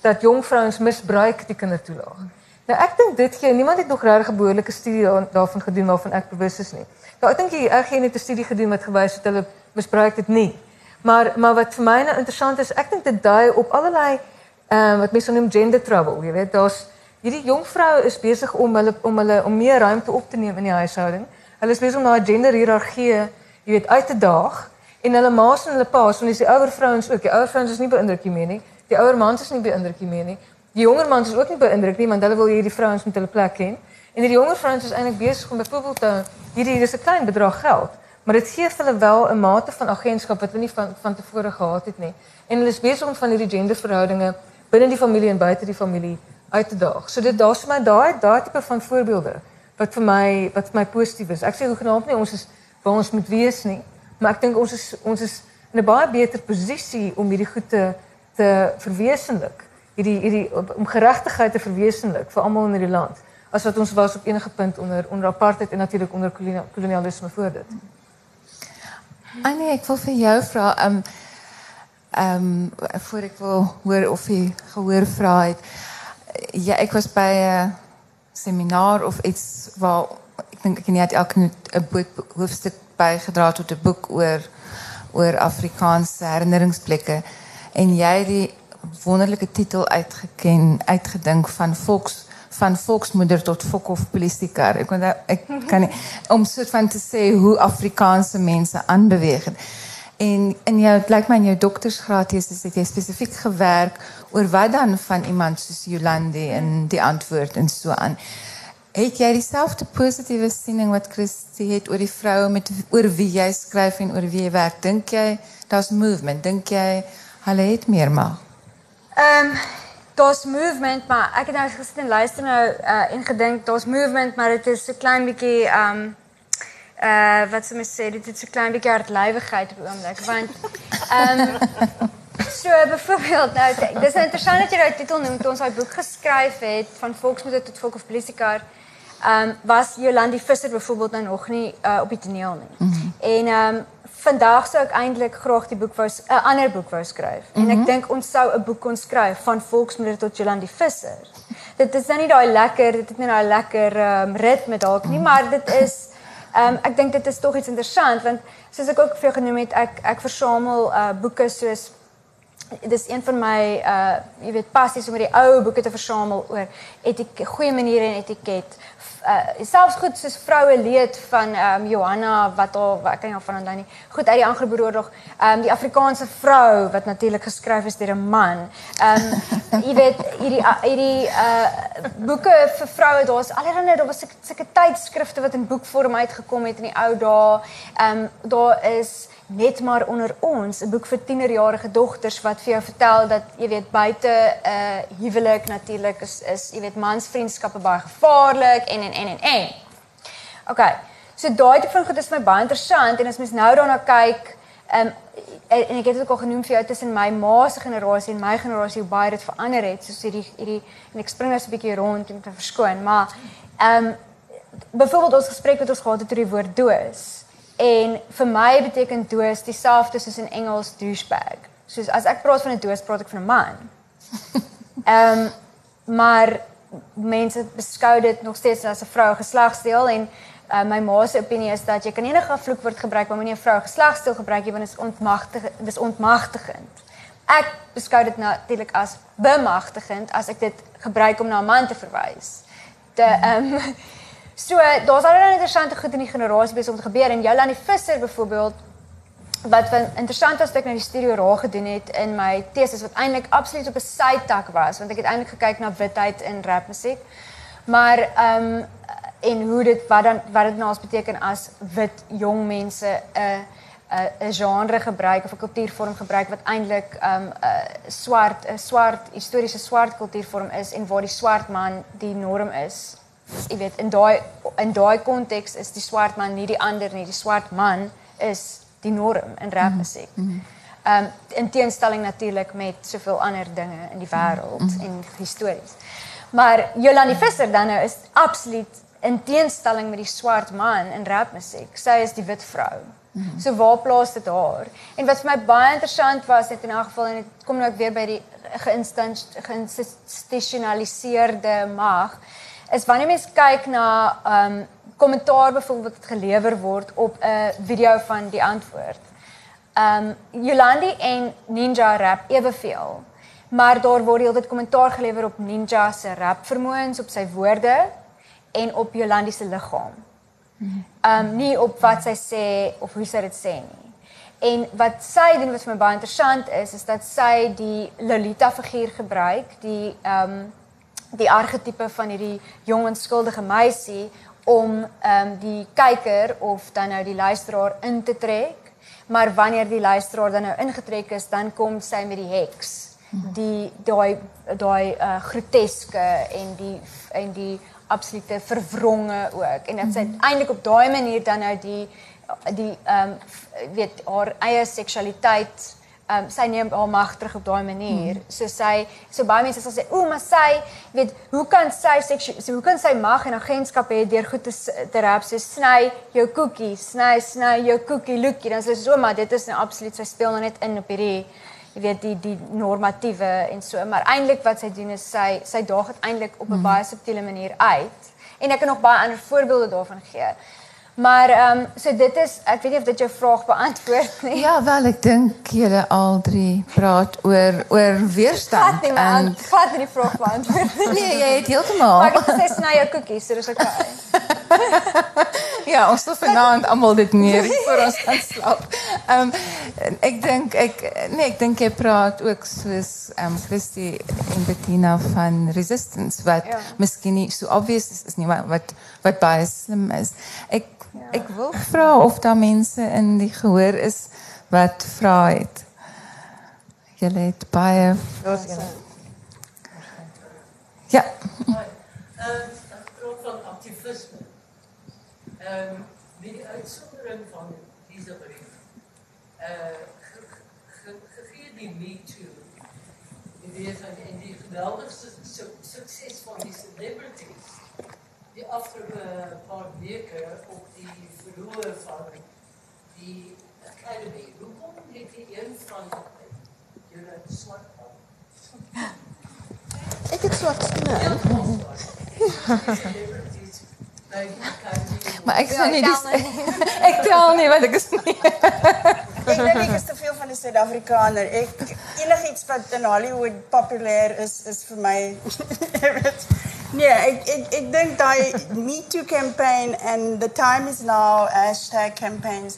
dat jong vrouens misbruik die kindertoelaag. Nou ek dink dit gee niemand het nog regtig 'n behoorlike studie daarvan gedoen waarvan ek bewus is nie. Nou ek dink jy ek het 'n studie gedoen wat gewys het hulle misbruik dit nie. Maar maar wat vir my nou interessant is, ek dink dit dui op allerlei ehm um, wat mense noem gender trouble. Jy weet, daar's hierdie jong vroue is besig om hulle om hulle om meer ruimte op te neem in die huishouding. Hulle is besig om daai gender hiërargie, jy weet, uit te daag en hulle ma's en hulle pa's, want dis die ouer vrouens ook. Die ouer vrouens is nie beïndruk hiermee nie. Die ouer mans is nie beïndruk hiermee nie. Die jonger mans is ook nie beïndruk nie, want hulle wil hierdie vrouens met hulle plek hê. En die jonger vrouens is eintlik besig om byvoorbeeld te hierdie is 'n klein bedrag geld, maar dit gee hulle wel 'n mate van agentskap wat hulle nie van van tevore gehad het nie. En hulle is besig om van hierdie genderverhoudinge binne die familie en buite die familie uit te daag. So dit daar's vir my daai daai tipe van voorbeelde wat vir my wat vir my positief is. Ek sê hoegenaamd nie ons is waar ons moet wees nie, maar ek dink ons is ons is in 'n baie beter posisie om hierdie goed te te verwesenlik. Hierdie hierdie om geregtigheid te verwesenlik vir almal in hierdie land as wat ons was op enige punt onder onder apartheid en natuurlik onder kolonialisme voor dit. Annie, ek wil vir jou vra, ehm ehm voor ek wil hoor of jy gehoor vra. Ja, ek was by 'n uh, seminar of iets waar ek dink ek net elke 'n hoofstuk bygedra tot 'n boek oor oor Afrikaanse herinneringsplekke en het die wonderlike titel uitgeken uitgedink van volks van volksmoeder tot politiekar ek kon ek kan om soort van te sê hoe Afrikaanse mense aanbeweeg het en in jou blyk my in jou doktorsgraad is dit jy spesifiek gewerk oor wat dan van iemand soos Jolande en die antwoord en so aan. Het jy dieselfde positiewe siening wat Christie het oor die vroue met oor wie jy skryf en oor wie jy werk? Dink jy daar's movement? Dink jy hulle het meer mag? Ehm daar's movement, maar ek het nou gesit en luister nou uh, en gedink daar's movement, maar dit is so klein bietjie um, uh wat sou mens sê dit is so klein bietjie hartlywigheid op oomblik want um, so byvoorbeeld nou dis interessant dat jy daai titel noem toe ons daai boek geskryf het van volksmoeder tot volk of politiekar ehm um, was Jolandi Visser byvoorbeeld nou nog nie uh, op die toneel nie mm -hmm. en ehm um, vandag sou ek eintlik graag die boek wou 'n uh, ander boek wou skryf mm -hmm. en ek mhm. dink ons sou 'n boek kon skryf van volksmoeder tot Jolandi Visser dit is nou nie daai lekker dit het nie daai lekker um, ritme dalk nie maar dit is um, ek dink dit is tog iets interessant want soos ek ook vir jou genoem het, ek ek versamel uh boeke soos dis een van my uh jy weet passies om die ou boeke te versamel oor etiket, goeie maniere en etiket uh selfs goed soos vroue leed van ehm um, Johanna wat al wat kan jy van onthou nie. Goed uit die Anglo-Boeroorlog. Ehm um, die Afrikaanse vrou wat natuurlik geskryf is deur 'n man. Ehm um, jy weet hierdie hierdie uh boeke vir vroue, daar's allerlei daar was sulke tydskrifte wat in boekvorm uitgekom het in die ou dae. Ehm um, daar is net maar onder ons 'n boek vir tienerjarige dogters wat vir jou vertel dat jy weet buite 'n uh, huwelik natuurlik is is jy weet mansvriendskappe baie gevaarlik en en en en en. OK. So daai tipe van goed is vir my baie interessant en as mens nou daarna kyk, ehm um, en ek het dit ook al genoem vir jou tussen my ma se generasie en my generasie hoe baie dit verander het, soos hierdie hierdie en ek spring nou so 'n bietjie rond om te verskoon, maar ehm um, byvoorbeeld ons gesprek wat ons gehad het oor die woord doos. En vir my beteken doos dieselfde soos in Engels douchebag. Soos as ek praat van 'n doos, praat ek van 'n man. Ehm um, maar mense beskou dit nog steeds as 'n vrou geslagsdeel en Uh, my ma se opinie is dat jy kan enige vloekwoord gebruik, maar moenie 'n vrou geslagsdeel gebruik nie want dit is ontmagtig dis ontmagtigend. Ek beskou dit natuurlik as bemagtigend as ek dit gebruik om na 'n man te verwys. De ehm um, so daar's allerlei interessante goed in die generasie besig om te gebeur en Jolande Visser byvoorbeeld wat van interessant was dat ek na die studio raak gedoen het in my teses wat eintlik absoluut op 'n sytak was want ek het eintlik gekyk na witheid in rapmusiek. Maar ehm um, en hoe dit wat dan wat dit nou as beteken as wit jong mense 'n uh, 'n uh, genre gebruik of 'n kultuurvorm gebruik wat eintlik 'n um, 'n uh, swart 'n swart historiese swart kultuurvorm is en waar die swart man die norm is. Jy weet in daai in daai konteks is die swart man nie die ander nie. Die swart man is die norm in rapmusiek. Mhm. Ehm um, in teenstelling natuurlik met soveel ander dinge in die wêreld mm -hmm. en histories. Maar Jolande Visser dan nou is absoluut in teenstelling met die swart man in rapmusiek. Sy is die wit vrou. Mm -hmm. So waar plaas dit haar? En wat vir my baie interessant was net in 'n geval en dit kom nou ek weer by die geïnstitusionaliseerde mag is wanneer mens kyk na ehm um, kommentaar byvoorbeeld wat gelewer word op 'n video van die antwoord. Ehm um, Yolandi en Ninja rap eweveel. Maar daar word heeltyd kommentaar gelewer op Ninja se rap vermoëns, op sy woorde en op Yolandi se liggaam. Ehm um, nie op wat sy sê of hoe sy dit sê nie. En wat sy doen wat vir my baie interessant is, is dat sy die Lolita figuur gebruik, die ehm um, die argetipe van hierdie jong onskuldige meisie om ehm um, die kyker of dan nou die luisteraar in te trek. Maar wanneer die luisteraar dan nou ingetrek is, dan kom sy met die heks. Die daai daai uh, groteske en die en die absolute verwronge ook. En dit sy mhm. eintlik op daai manier dan nou die die ehm um, weet haar eie seksualiteit um, sy neem haar mag terug op daai manier. Hmm. So sy so baie mense sal sê, "O, maar sy, weet, hoe kan sy seksueel so hoe kan sy mag en agentskap hê deur goed te te rap so sny jou koekie, sny sny jou koekie lookie." Dan sê sy so, "Maar dit is nou absoluut sy speel nou net in op hierdie jy weet die die normatiewe en so, maar eintlik wat sy doen is sy sy daag dit eintlik op 'n hmm. baie subtiele manier uit. En ek kan nog baie ander voorbeelde daarvan gee. Maar ehm um, so dit is ek weet nie of dit jou vraag beantwoord nie. Ja, wel ek dink julle al drie praat oor oor weerstand en aan, vat nie die vraag beantwoord nie. nee, jy het heeltemal. Maar ek sê sny jou koekies, so dis ek. ja, ons sal vanaand almal dit neer voor ons gaan slaap. Ehm um, ek dink ek nee, ek dink jy praat ook soos ehm um, Christy en Bettina van resistance wat ja. miskien nie so obvious is, nie wat wat wat baie slim is. Ek Ja. Ek wil vra of daar mense in die gehoor is wat vra het. Julle het baie Ja. Ehm uh, van aktivisme. Ehm um, die uitsondering van deze brief. Eh uh, gegee die me too. Die weet van en die geweldigste su sukses van die celebrities die afgelopen paar weken op die verloren van die Academy. Hoe komt dit die een van jullie zwart Ik heb zwart schoenen. Maar ik zou niet. Ik tel niet, want ik is niet. ik denk ik is te veel van de Zuid-Afrikaner. Ik iets wat in Hollywood populair is, is voor mij. Nee, ik, ik, ik denk dat Me Too campaign en The Time Is Now hashtag campaigns.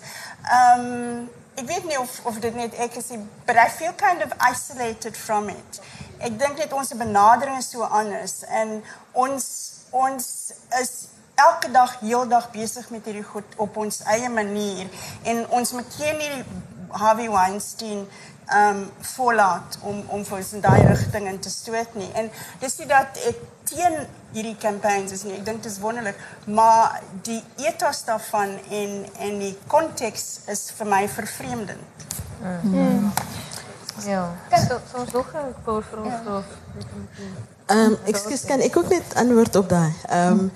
Um, ik weet niet of, of dit net ik is, but I feel kind of isolated from it. Ik denk dat onze benadering is zo anders. En ons, ons is elke dag, heel dag bezig met hierdie goed op ons eigen manier. En ons moet geen Harvey Weinstein um vollaat om om vir ons in daai rigting in te stoot nie. En dis nie dat ek teen hierdie campaigns is nie. Ek dink dit is wonderlik, maar die ethos daarvan en en die konteks is vir my vervreemdend. Mm. Mm. Ja. Kan soms nog 'n paar vrae? Ehm ekskuus kan ek ook net antwoord op daai. Ehm um,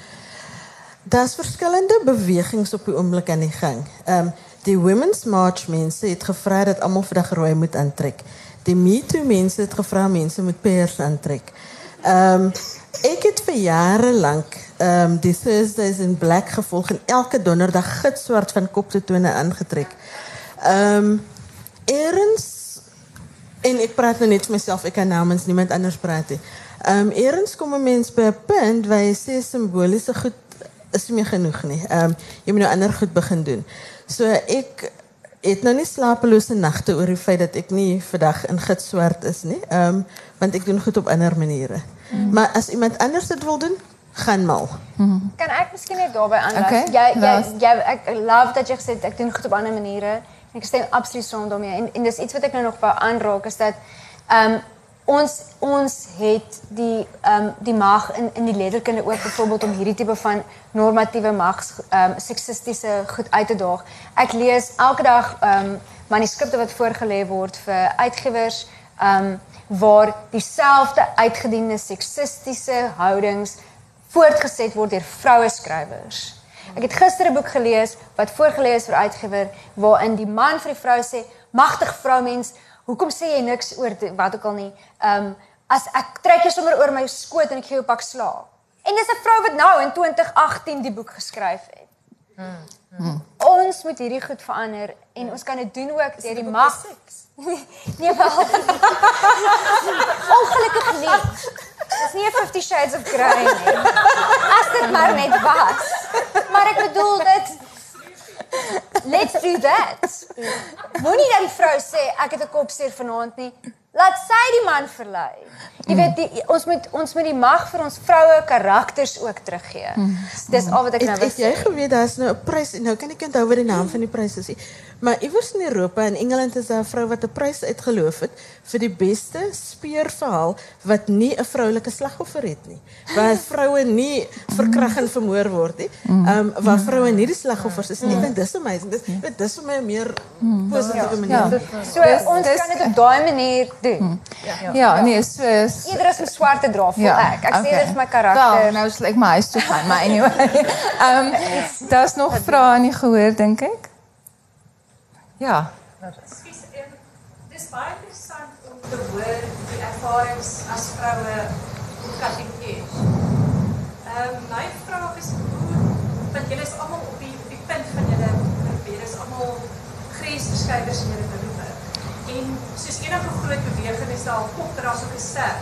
daar's verskillende bewegings op die oomblik aan die gang. Ehm Die Women's March mense het gevra dat almal vandag rooi moet aantrek. Die Me Too mense het gevra mense moet pers aantrek. Ehm um, ek het vir jare lank ehm um, die Thursdays in Black gevolg en elke donderdag gitzwart van kop tot tone aangetrek. Ehm um, en ek praat nou net vir myself, ek kan namens niemand anders praat nie. Ehm um, Erens kom 'n mens by 'n punt waar jy sê simboliese goed is nie meer genoeg nie. Ehm um, jy moet nou ander goed begin doen. So ek het nou nie slapelose nagte oor die feit dat ek nie vandag in gitzwart is nie. Ehm um, want ek doen goed op ander maniere. Mm. Maar as iemand anders dit wil doen, gaan mal. Mm. Kan ek miskien net daarbey aanlas? Okay, Jy jy laat. jy ek love dat jy gesê het ek doen goed op ander maniere. Ek stem absoluut saam daarmee. En en dis iets wat ek nou nog wou aanraak is dat ehm um, ons ons het die ehm um, die mag in in die letterkunde ook byvoorbeeld om hierdie tipe van normatiewe mags ehm um, seksistiese goed uit te daag. Ek lees elke dag ehm um, manuskripte wat voorgelê word vir uitgewers ehm um, waar dieselfde uitgediende seksistiese houdings voortgeset word deur vroue skrywers. Ek het gister 'n boek gelees wat voorgelê is vir uitgewer waarin die man vir die vrou sê: "Magtig vroumens, hoekom sê jy niks oor wat ook al nie? Ehm um, as ek trek jou sommer oor my skoot en ek gee jou 'n pak slaag." En dis 'n vrou wat nou in 2018 die boek geskryf het. Ons moet hierdie goed verander en ons kan dit doen ook deur die mag. nee wel. Ongelukkig nie. Dis nie 'n 50 shades of grey nie. As dit maar net was. Maar ek bedoel dit Let's do that. Moenie dat die vrou sê ek het 'n kopseer vanaand nie. Laat sy die man verlei. Jy weet die, ons moet ons moet die mag vir ons vroue karakters ook teruggee. Dis al wat ek nou Het, wil het jy sê. geweet daar's nou 'n prys nou kan ek onthou wat die naam van die prys is nie. Maar iewers in Europa en Engeland is daar 'n vrou wat 'n prys uitgeloof het vir die beste speurverhaal wat nie 'n vroulike slagoffer het nie. Waar vroue nie verkragt en vermoor word nie. Ehm um, waar vroue nie die slagoffers is nie. Ek dink dis amazing. Dis weet dis vir my 'n meer positiewe manier. So ons dis- kan dit op daai manier doen. Ja, nee, so is Eerder as om swart dra, voel ek. Ek sê okay. dit is my karakter. Wel, nou sal ek my huis toe gaan, maar anyway. Ehm um, daar's nog vrae aan die gehoor dink ek. Ja. Ekskuus, ehm, dis baie interessant om te hoor die ervarings as vroue op kategories. Ehm my vraag is hoe want julle is almal op die op die punt van julle probeer is almal grensverskuivers in julle beroepe. En soos enige groot beweging is daar 'n kop en daar's ook 'n ster.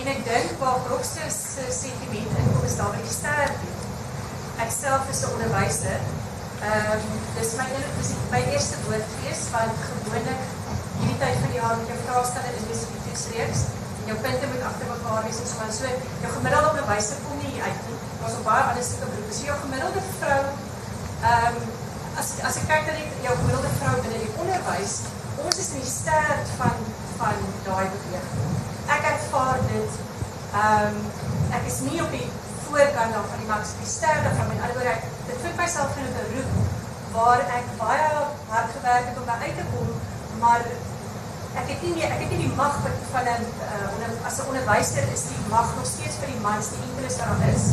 En ek dink waar Brokste se sentiment inkom is daar by die ster. Ek self is 'n onderwyser. Ehm um, dis my dis my eerste woordfees want gewoonlik hierdie tyd van die jaar met jou vraestelle dis die toetsreeks. Jou punte moet agter mekaar wees en so aan. So jou gemiddelde onderwyser kom nie uit nie. Daar's op baie ander stukke beroepe. So jou gemiddelde vrou ehm um, as as ek kyk na die jou gemiddelde vrou binne die onderwys, ons is in die stert van van daai beweging. Ek ervaar dit ehm um, ek is nie op die voorkant daarvan nie, maar ek is die ster daarvan. Met ander woorde, ek dit vind myself in 'n beroep waar ek baie hard gewerk het om daar uit te kom, maar ek het nie meer, ek het nie die mag van 'n uh, onder, as 'n onderwyser is die mag nog steeds vir die mans die enkele daar is.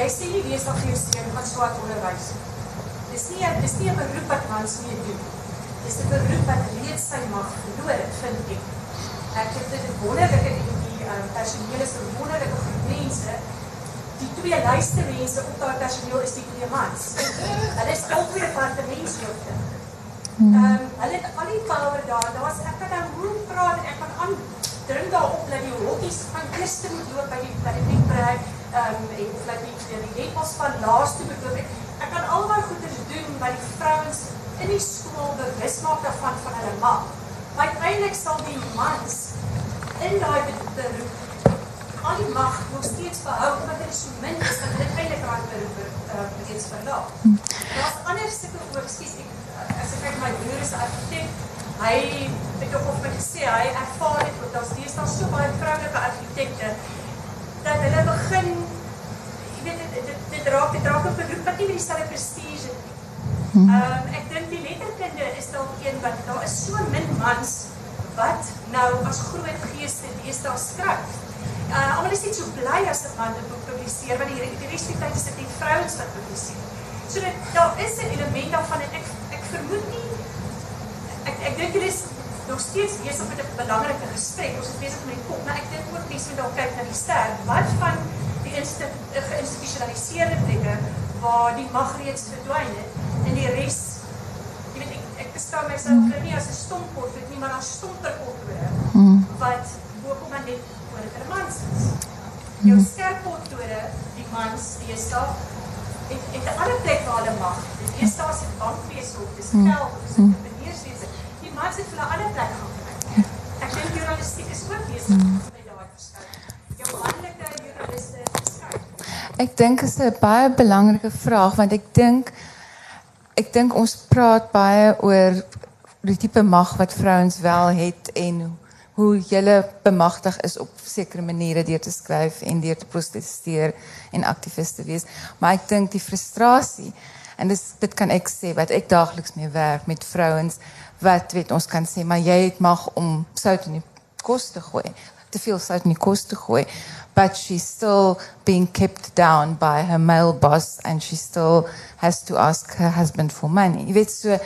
Jy sê nie wees dan vir jou seun wat swart onderwys. Dis nie dis nie 'n beroep wat mans mee doen. Dis 'n beroep wat reeds sy mag verloor het, vind ek. Ek het dit wonderlik in die die um, personeel is 'n wonderlike groep mense. Die twee laaste mense op daai personeel is die twee mans. Hulle is al twee departementshoofde. Ehm um, hulle het al die power daar. Daar's ek kan nou hoe praat en ek kan aan dring daarop dat die hokkies van eerste moet loop by die by die bietbrei ehm um, en dat die die, die lepels van laaste moet loop. Ek kan al daai goeders doen wat die vrouens in die skool bewus maak daarvan van hulle mag. Maar uiteindelik sal die mans in daai be- beroep al die mag nog steeds behou omdat dit so min is dat dit eintlik raak beroep uh, reeds verlaat. Daar's ander sulke ook, skus ek as ek kyk my broer is 'n argitek. Hy het ook of my gesê hy ervaar dit ook daar's deesdae so baie vroulike argitekte dat hulle begin jy weet dit dit, dit raak dit raak 'n beroep wat nie meer dieselfde prestige het nie. Ehm um, ek dink die letterkunde is dalk een wat daar is so min mans wat nou as groot geeste deesdae skryf. Uh, almal is net so bly as 'n man 'n boek publiseer want die, die res van die tyd is dit net vrouens wat publiseer. So dit daar is 'n element daarvan en ek ek vermoed nie ek ek dink dit is nog steeds besig met 'n belangrike gesprek. Ons is besig met die kop, maar ek dink ook mense moet dalk kyk na die ster. Wat van die insti- eh, geïnstitusionaliseerde plekke waar die mag reeds verdwyn het en die res jy weet ek ek beskou myself mm. nie as 'n stompot nie, maar as stomperpottore mm. wat Jou skerppottore, die mans deesdae het het 'n ander plek waar hulle mag. Die deesdae is dit bankfeesel, dis geld, dis entrepreneurswese. Die mans het vir 'n ander plek gaan kry. Ek dink journalistiek is ook besig met daai verskuif. Jou manlike journaliste is verskuif. Ek dink is 'n baie belangrike vraag want ek dink ek dink ons praat baie oor die tipe mag wat vrouens wel het en hoe hulle bemagtig is op sekere maniere deur te skryf en deur te protesteer en aktivis te wees. Maar ek dink die frustrasie en dis dit kan ek sê wat ek daagliks mee werk met vrouens wat weet ons kan sê maar jy het mag om sout in die kos te gooi. Te veel sout in die kos te gooi. But she's still being kept down by her male boss and she still has to ask her husband for money. Jy weet so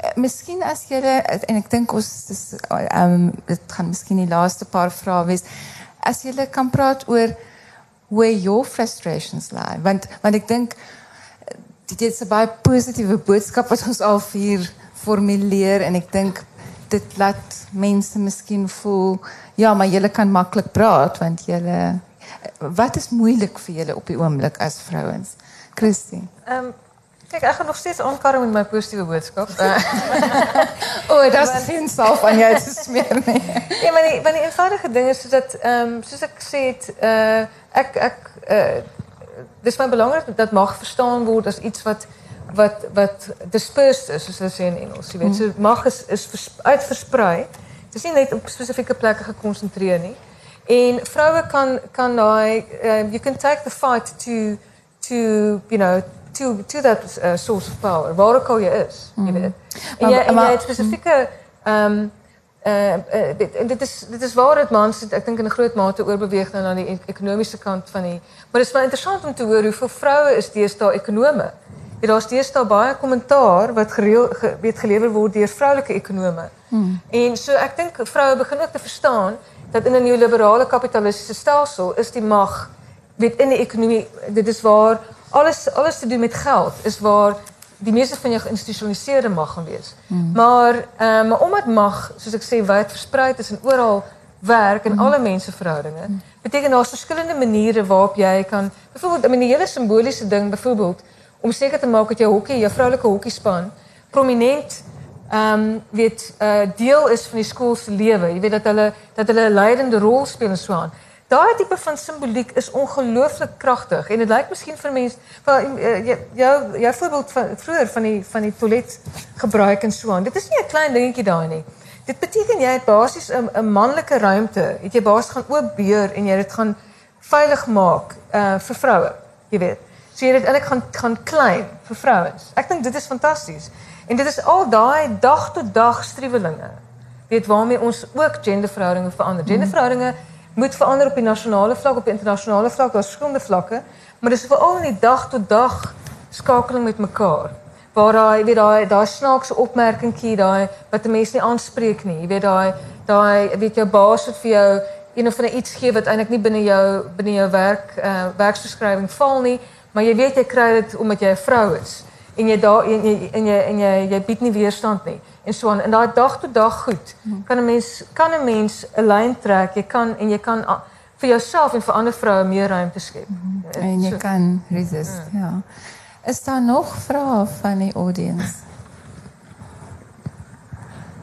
Eh, misschien als jullie, en ik denk ons, is, ehm, um, het gaan misschien die laatste paar vragen wees. Als jullie kan praten over where your frustrations lie. Want, want ik denk, dit is een baie positieve boodschap wat ons al vier formuleer. En ik denk, dit laat mensen misschien voelen, ja, maar jullie kan makkelijk praten. Want jullie, wat is moeilijk voor jullie op je ogenblik als vrouwen? Christine? Um. Ehm, Kijk, ik ga nog steeds omkarren met mijn positieve boodschap. Eh. oh, dat is geen zal van jou te smeren. ja, maar die, eenvoudige dingen, zodat, um, ehm, zoals ik zei, uh, uh, het eh, eh, is mij belangrijk dat mag verstaan worden als iets wat, wat, wat dispersed is, zoals we zeggen in Engels. Je weet. So, mhm. mag is, is vers, uitverspreid. Het is niet op specifieke plekken geconcentreerd. En vrouwen kan, kan daar... Ehm, you can take the fight to, to you know, to to that uh, source of power. Waar ook al jy is, jy weet. En jy, en jy het spesifieke ehm um, uh, uh, dit, en dit is dit is waar dit mans ek dink in 'n groot mate oorbeweeg nou na die ekonomiese kant van die maar dit is baie interessant om te hoor hoeveel vroue is deesdae ekonome. Ja, daar's deesdae baie kommentaar wat gereel ge, weet gelewer word deur vroulike ekonome. Hmm. En so ek dink vroue begin ook te verstaan dat in 'n neoliberale kapitalistiese stelsel is die mag weet in die ekonomie dit is waar alles alles te doen met geld is waar die meeste van jou geïnstitusionaliseerde mag gaan wees. Hmm. Maar ehm um, omdat mag soos ek sê wyd versprei is en oral werk in hmm. alle menseverhoudinge hmm. beteken daar's verskillende maniere waarop jy kan mean die hele simboliese ding byvoorbeeld om seker te maak dat jou hokkie, jou vroulike hokkiespan prominent um, weet uh, deel is van die skool se lewe. Jy weet dat hulle dat hulle 'n leidende rol speel en so aan. Daai tipe van simboliek is ongelooflik kragtig en dit lyk miskien vir mense wel uh, jou jou voorbeeld van vroeër van die van die toilet gebruik en so aan. Dit is nie 'n klein dingetjie daai nie. Dit beteken jy het basies 'n 'n manlike ruimte. Het jy basies gaan oopbeur en jy dit gaan veilig maak uh vir vroue. Jy weet. So jy dit eintlik gaan gaan klein vir vrouens. Ek dink dit is fantasties. En dit is al daai dag tot dag striwelinge. Weet waarmee ons ook genderverhoudinge verander. Mhm. Genderverhoudinge moet verander op die nasionale vlak, op die internasionale vlak, daar's verskillende vlakke, maar dis veral in die dag tot dag skakeling met mekaar. Waar daai weet daai daai snaakse opmerkingkie daai wat 'n mens nie aanspreek nie. Weet daai weet jou baas het jou een of ander iets gee wat eintlik nie binne jou binne jou werk uh maar jy weet jy kry dit omdat jy 'n vrou is en jy daar en jy en jy en jy jy bied nie weerstand nie en so aan. En daai dag tot dag goed kan 'n mens kan 'n mens 'n lyn trek. Jy kan en jy kan vir jouself en vir ander vroue meer ruimte skep. Mm -hmm. en jy so. kan resist ja. ja. Is daar nog vrae van die audience?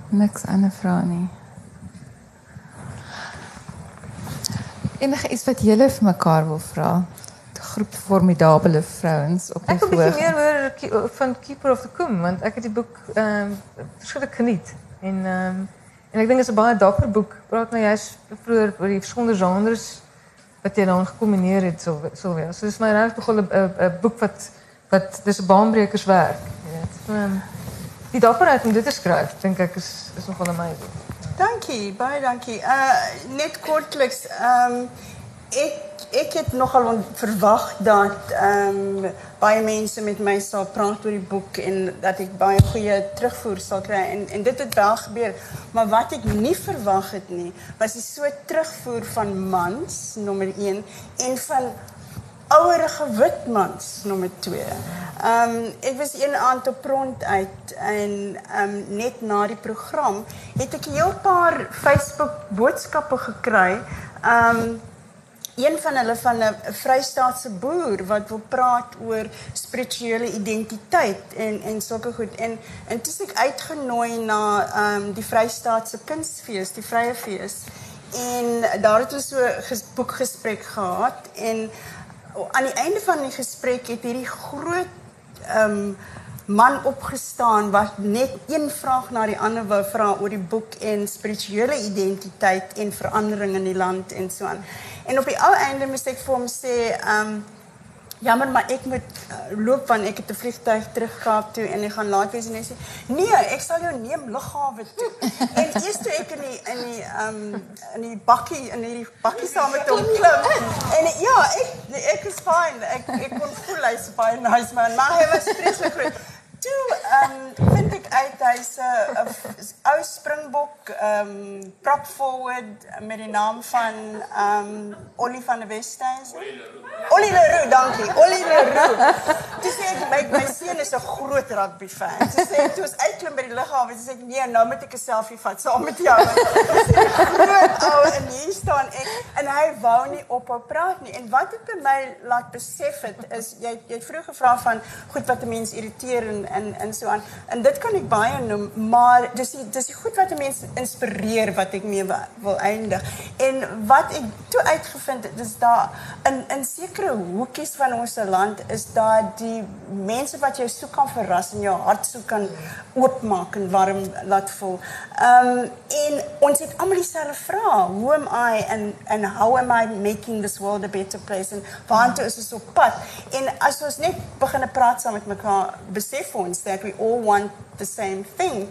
Niks ander vrae nie. Enige iets wat julle vir mekaar wil vra groep formidabele vrouens op die Ek wil meer hoor van Keeper of the Kum want ek het die boek ehm um, verskriklik geniet en ehm um, en ek dink dit is 'n baie dapper boek. Praat nou jy's vroeër oor die verskillende genres wat jy dan gekombineer het so so weer. So dis my regtig 'n 'n boek wat wat dis 'n baanbrekerswerk, jy weet. Um, die dapperheid om dit te skryf, dink ek is is nogal amazing. Dankie, baie dankie. Uh net kortliks, ehm um, ek ek het nogal verwag dat ehm um, baie mense met my sal praat oor die boek en dat ek baie goeie terugvoer sal kry en en dit het wel gebeur. Maar wat ek nie verwag het nie, was die so terugvoer van mans nommer 1 en van ouerige wit mans nommer 2. Ehm um, ek was een aand op rond uit en ehm um, net na die program het ek 'n heel paar Facebook boodskappe gekry. Ehm um, een van hulle van 'n Vrystaatse boer wat wil praat oor spirituele identiteit en en sulke goed en en toe ek uitgenooi na ehm um, die Vrystaatse kunsfees, die Vrye Fees. En daar het ons so 'n boekgesprek gehad en aan die einde van die gesprek het hierdie groot ehm um, man opgestaan wat net een vraag na die ander wou vra oor die boek en spirituele identiteit en verandering in die land en so aan. En op die ou einde moes ek vir hom sê, ehm um, jammer maar ek moet uh, loop want ek het 'n vliegtuig terug Kaap toe en ek gaan laat wees en hy sê, "Nee, ek sal jou neem lughawe toe." en eers toe ek in die in die um, in die bakkie in hierdie bakkie saam met hom klim. En ja, ek ek is fine. Ek ek kon voel hy's baie nice man, maar hy was vreeslik groot. Toe ehm um, vind ek uit hy's 'n ou Springbok ehm um, prop forward met die naam van ehm um, Ollie van der Westhuizen. Ollie Leroux, dankie. Ollie Leroux. Dis ek my my seun is 'n groot rugby fan. Dis sê toe ons uitklim by die lughawe, dis ek nee, nou moet ek 'n selfie vat saam met jou. groot ou en hier staan ek en hy wou nie ophou praat nie. En wat dit by my laat besef het is jy jy het vroeg gevra van goed wat 'n mens irriteer en en en so aan. En dit kan ek baie noem, maar dis die dis die goed wat 'n mens inspireer wat ek mee wil, eindig. En wat ek toe uitgevind het, dis daar in in sekere hoekies van ons land is daar die mense wat jou so kan verras en jou hart so kan oopmaak en warm laat voel. Ehm um, en ons het almal dieselfde vrae. Who am I and and how am I making this world a better place? En waartoe is ons op pad? En as ons net begin praat saam met mekaar, besef ons that we all want the same thing.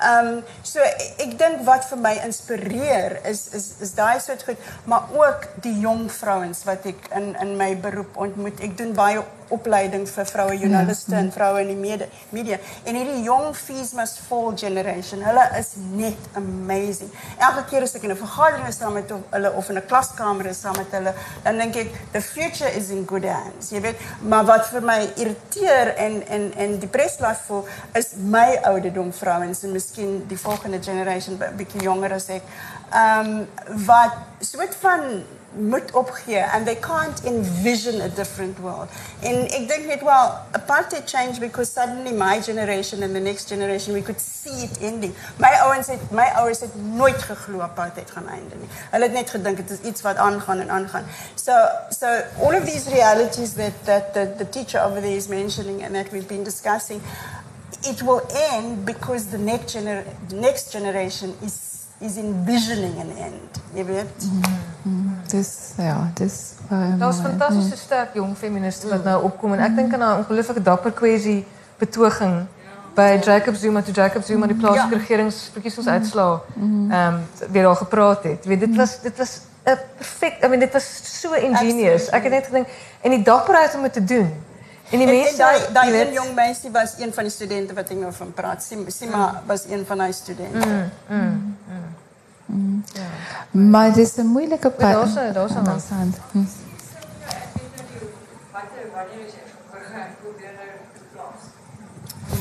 Ehm um, so ek dink wat vir my inspireer is is is daai soort goed, maar ook die jong vrouens wat ek in in my beroep ontmoet. Ek doen baie opleiding vir vroue joernaliste en vroue in die media, media. En hierdie jong fees must fall generation. Hulle is net amazing. Elke keer as ek in 'n vergadering is saam met hulle of in 'n klaskamer is saam met hulle, dan dink ek the future is in good hands. Jy weet, maar wat vir my irriteer en en en depressed laat voel is my ouderdom vrouens en miskien die volgende generation 'n bietjie jonger as ek. Ehm um, wat soort van moet opgee and they can't envision a different world. And ek dink net well, apartheid changed because suddenly my generation and the next generation we could see it ending. My ouens het my ouers het nooit geglo apartheid gaan einde nie. Hulle het net gedink dit is iets wat aangaan en aangaan. So so all of these realities that that the, the teacher over there is mentioning and that we've been discussing it will end because the next gener the next generation is is envisioning an end. Jy weet. Mm -hmm. Dis ja, dis um, Daar's fantastiese sterk jong feministe wat nou opkom en ek dink aan 'n ongelooflike dapper kwessie betoging by Jacob Zuma toe Jacob Zuma die plaaslike regeringsverkiesingsuitslae ehm um, weer al gepraat het. Weet dit was dit was 'n perfek I mean dit was so ingenious. Ek het net gedink en die dapperheid om dit te doen. En die mense daai daai een jong meisie was een van die studente wat ek nou van praat. Sima mm. was een van daai studente. Mm, mm, mm. Mm. Ja. Maar het is een moeilijke pad. Een dat is een hand. Hm.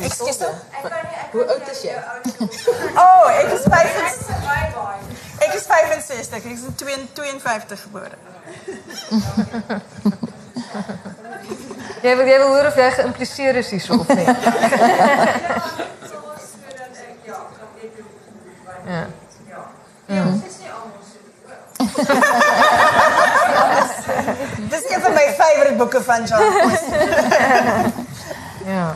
Excuse Hoe oud is je? Oh, ik is 65. Ik is 65. Ik is 52 geboren. jij, wil, jij wil horen of jij geïmpliceerd is hier zo of niet? ja. Ja, nie Dis een van my favorite boeke van John ja, ja.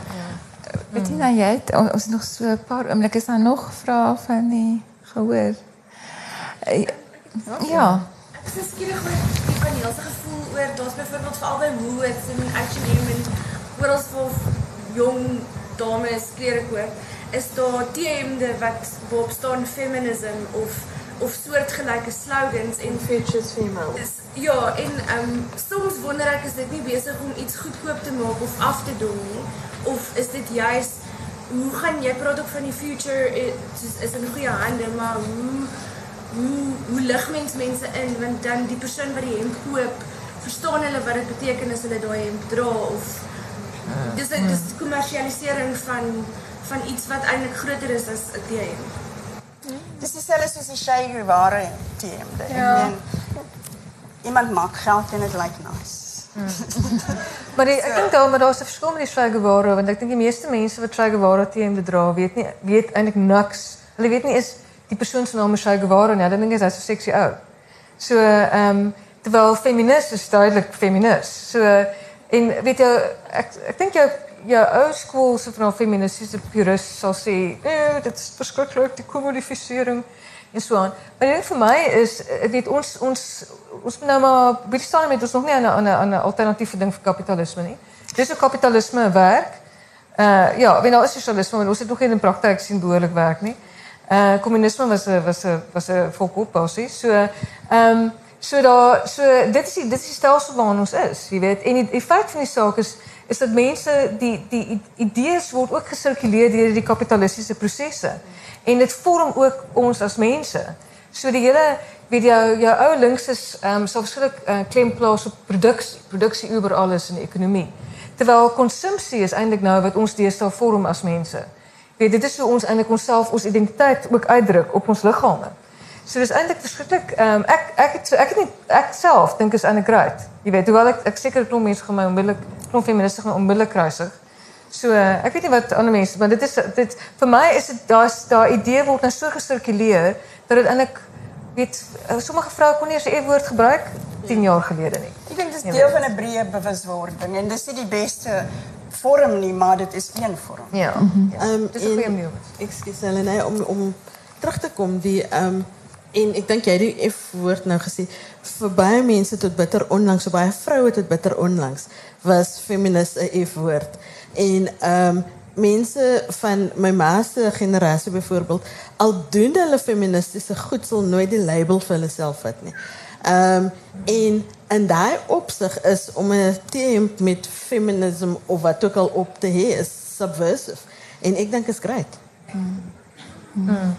Bettina, jy het ons nog so 'n paar oomblikke is daar nog vrae van die gehoor. Uh, ja. Ek is skielik met die paneelse gevoel oor daar's byvoorbeeld vir albei hoods en H&M en oral vir jong dames klere koop. Is daar T-hemde wat waarop staan feminism of of soortgelyke slogans en features female. is ja, en ehm um, soms wonder ek is dit nie besig om iets goedkoop te maak of af te doen nie of is dit juis hoe gaan jy praat ook van die future eh, soos is in goeie hande, maar hoe hoe hoe lig mens mense in want dan die persoon wat die hemp koop, verstaan hulle wat dit beteken as hulle daai hemp dra of dis dis dis kommersialisering van van iets wat eintlik groter is as 'n T-hemp. Dis dieselfde soos die Che Guevara team. Ja. Ja. Iemand maak geld en dit lyk nice. Maar die, ek dink daar maar daar's 'n verskil met die Che Guevara want ek dink die meeste mense wat Che Guevara teen bedra weet nie weet eintlik niks. Hulle weet nie is die persoon se naam is Che Guevara nie. Hulle dink hy's so seksie ou. So ehm terwyl feminis is duidelik feminis. So en weet jy ek ek dink jou jou ou skool se van feministiese purist sal sê, "Eh, dit is verskriklik die kommodifisering." en so aan. Maar dit vir my is ek weet ons ons ons moet nou maar bietjie staan met ons nog nie aan 'n aan 'n 'n alternatiewe ding vir kapitalisme nie. Dis hoe kapitalisme werk. Uh ja, weet nou is sosialisme, maar ons het nog nie in praktyk sien behoorlik werk nie. Uh kommunisme was 'n was 'n was basis. So ehm dit is die, dit is stelsel waarin ons is, jy weet. En die, feit van die saak is is dat mense die die idees word ook gesirkuleer deur die kapitalistiese prosesse. En dit vorm ook ons as mense. So die hele weet jou ou links is ehm um, sal verskillik uh, klem plaas op produksie, produksie oor alles in die ekonomie. Terwyl konsumpsie is eintlik nou wat ons deesdae vorm as mense. Weet dit is hoe ons eintlik onsself ons identiteit ook uitdruk op ons liggame. So dis eintlik verskriklik ehm um, ek ek het so ek het nie ek self dink is eintlik great. Jy weet hoewel ek ek seker klomp mense gaan my onmiddellik klomp feministe gaan kruisig. So uh, ek weet nie wat ander mense, maar dit is dit vir my is dit daar's daai idee word nou so gesirkuleer dat dit eintlik weet uh, sommige vroue kon nie eens 'n E-woord gebruik 10 jaar gelede nie. Ik denk dat het deel van een brede bewustwording. En dat is niet die beste vorm niet, maar dit is één vorm. Ja, dus -hmm. ja. Um, is een goede. Excuse me, om, om terug te komen. Die, um, en ik denk, jij die even woord nou gezien. Voor baie mensen tot bitter onlangs, voor baie vrouwen tot bitter onlangs, was feminist een F-woord. En ehm, um, mensen van mijn maasse generatie bijvoorbeeld, al doen hulle feministische goed, zal nooit die label voor zichzelf hebben. Um, en in dat opzicht is om een thema met feminisme of wat ook al op te heen, is subversief. En ik denk, is great. Hmm. Mm.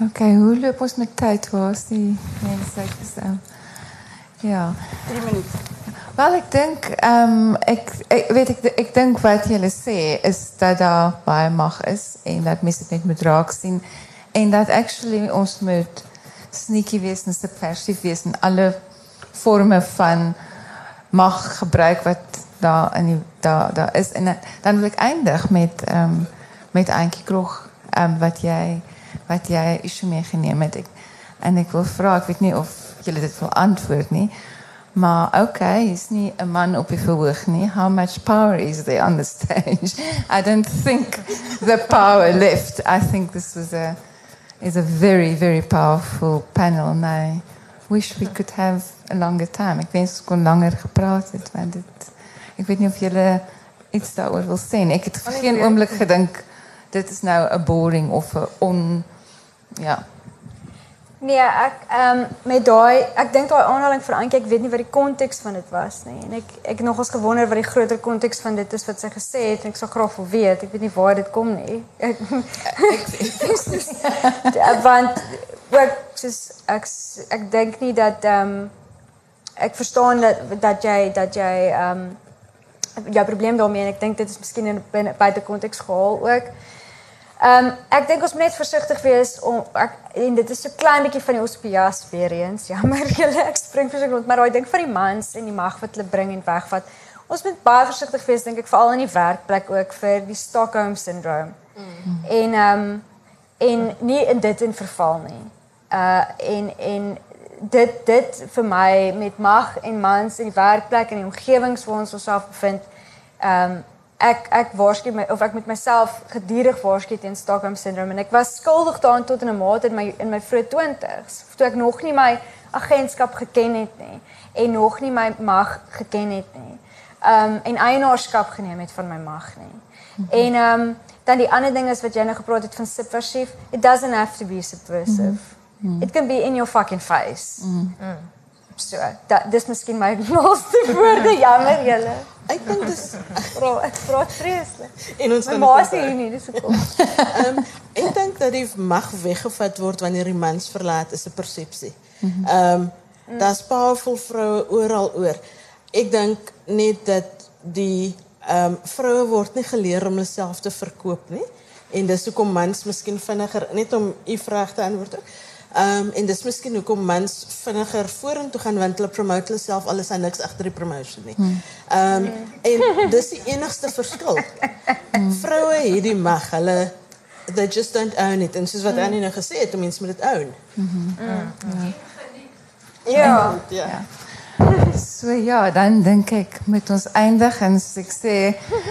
Oké, hoe loopt ons met tijd, was die mensen? Ehm, ja. Drie minuten. Wel, ik denk, um, ehm, ik, weet, ik, denk wat jullie zeggen is dat daar bij mag is en dat mensen het niet moet raak zien. En dat actually ons moet sneaky wees en subversief wees in alle forme van mag gebruik wat daar in die daar daar is. En dan wil ek eindig met ehm met Antjie Krog ehm wat jy wat jy issue meegeneem het. Ek en ek wil vra ek weet nie of julle dit wil antwoord nie maar okay is nie 'n man op die verhoog nie. How much power is there on the stage? I don't think the power left. I think this was a is a very very powerful panel and i wish we could have a longer time. Ek wens ons kon langer gepraat het want dit ek weet nie of julle iets daaroor wil sê ek het vir geen oomblik gedink dit is nou 'n boring of 'n on ja Nee, ek ehm met daai ek dink daai aanhaling van Antjie, ek weet nie wat die konteks van dit was nie. En ek ek nogals gewonder wat die groter konteks van dit is wat sy gesê het en ek sou graag wil weet. Ek weet nie waar dit kom nie. Ek ek want ook soos ek ek dink nie dat ehm ek verstaan dat dat jy dat jy ehm jou probleem daarmee en ek dink dit is miskien in buite konteks gehaal ook. Um, ek dink ons moet net versigtig wees om ek en dit is so klein bietjie van die ospias weer eens. Jammer julle ek spring verseker rond, maar daai ding van die mans en die mag wat hulle bring en wegvat. Ons moet baie versigtig wees dink ek veral in die werkplek ook vir die Stockholm syndroom. Mm. En ehm um, en nie in dit in verval nie. Uh en en dit dit vir my met mag en mans in die werkplek en die omgewings waar ons onsself bevind. Ehm um, ek ek waarsku my of ek met myself gedurig waarsku teen Stockholm syndroom en ek was skuldig daaraan tot in 'n mate in my in my vroeë 20's toe ek nog nie my agentskap geken het nie en nog nie my mag geken het nie. Um, en eienaarskap geneem het van my mag nie. Mm -hmm. En um, dan die ander ding is wat jy nou gepraat het van subversief. It doesn't have to be subversive. Mm -hmm. It can be in your fucking face. Mm. So, dat dis miskien my laaste woorde, jammer julle. Ek dink dis Bro, ek praat vreeslik. en ons ma sê hier nie, dis hoekom. Ehm ek dink dat die mag weggevat word wanneer die mans verlaat is 'n persepsie. Ehm daar's powerful vroue oral oor. Ek dink net dat die ehm vroue word nie geleer om hulself te verkoop nie en dis hoekom mans miskien vinniger net om u vraag te antwoord. ook. Ehm en dis miskien hoekom mans vinniger vorentoe gaan want hulle promote hulle self alles aan niks agter die promotion nie. Ehm en dis die enigste verskil. Vroue het die mag. Hulle they just don't own it en soos wat Annie nou gesê het, mense moet dit own. Ja. Ja. So ja, dan dink ek moet ons eindig en ek sê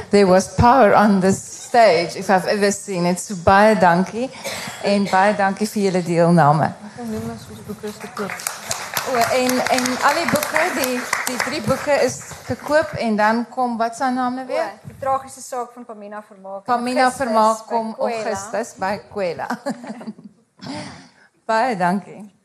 there was power on this stage if I've ever seen it. So baie dankie en baie dankie vir julle deelname. O, en en al die boeke, die die drie boeke is te koop en dan kom wat se name Ja, weer? die tragiese saak van Pamina Vermaak. Pamina Vermaak kom. Augustus by Kwela. baie dankie.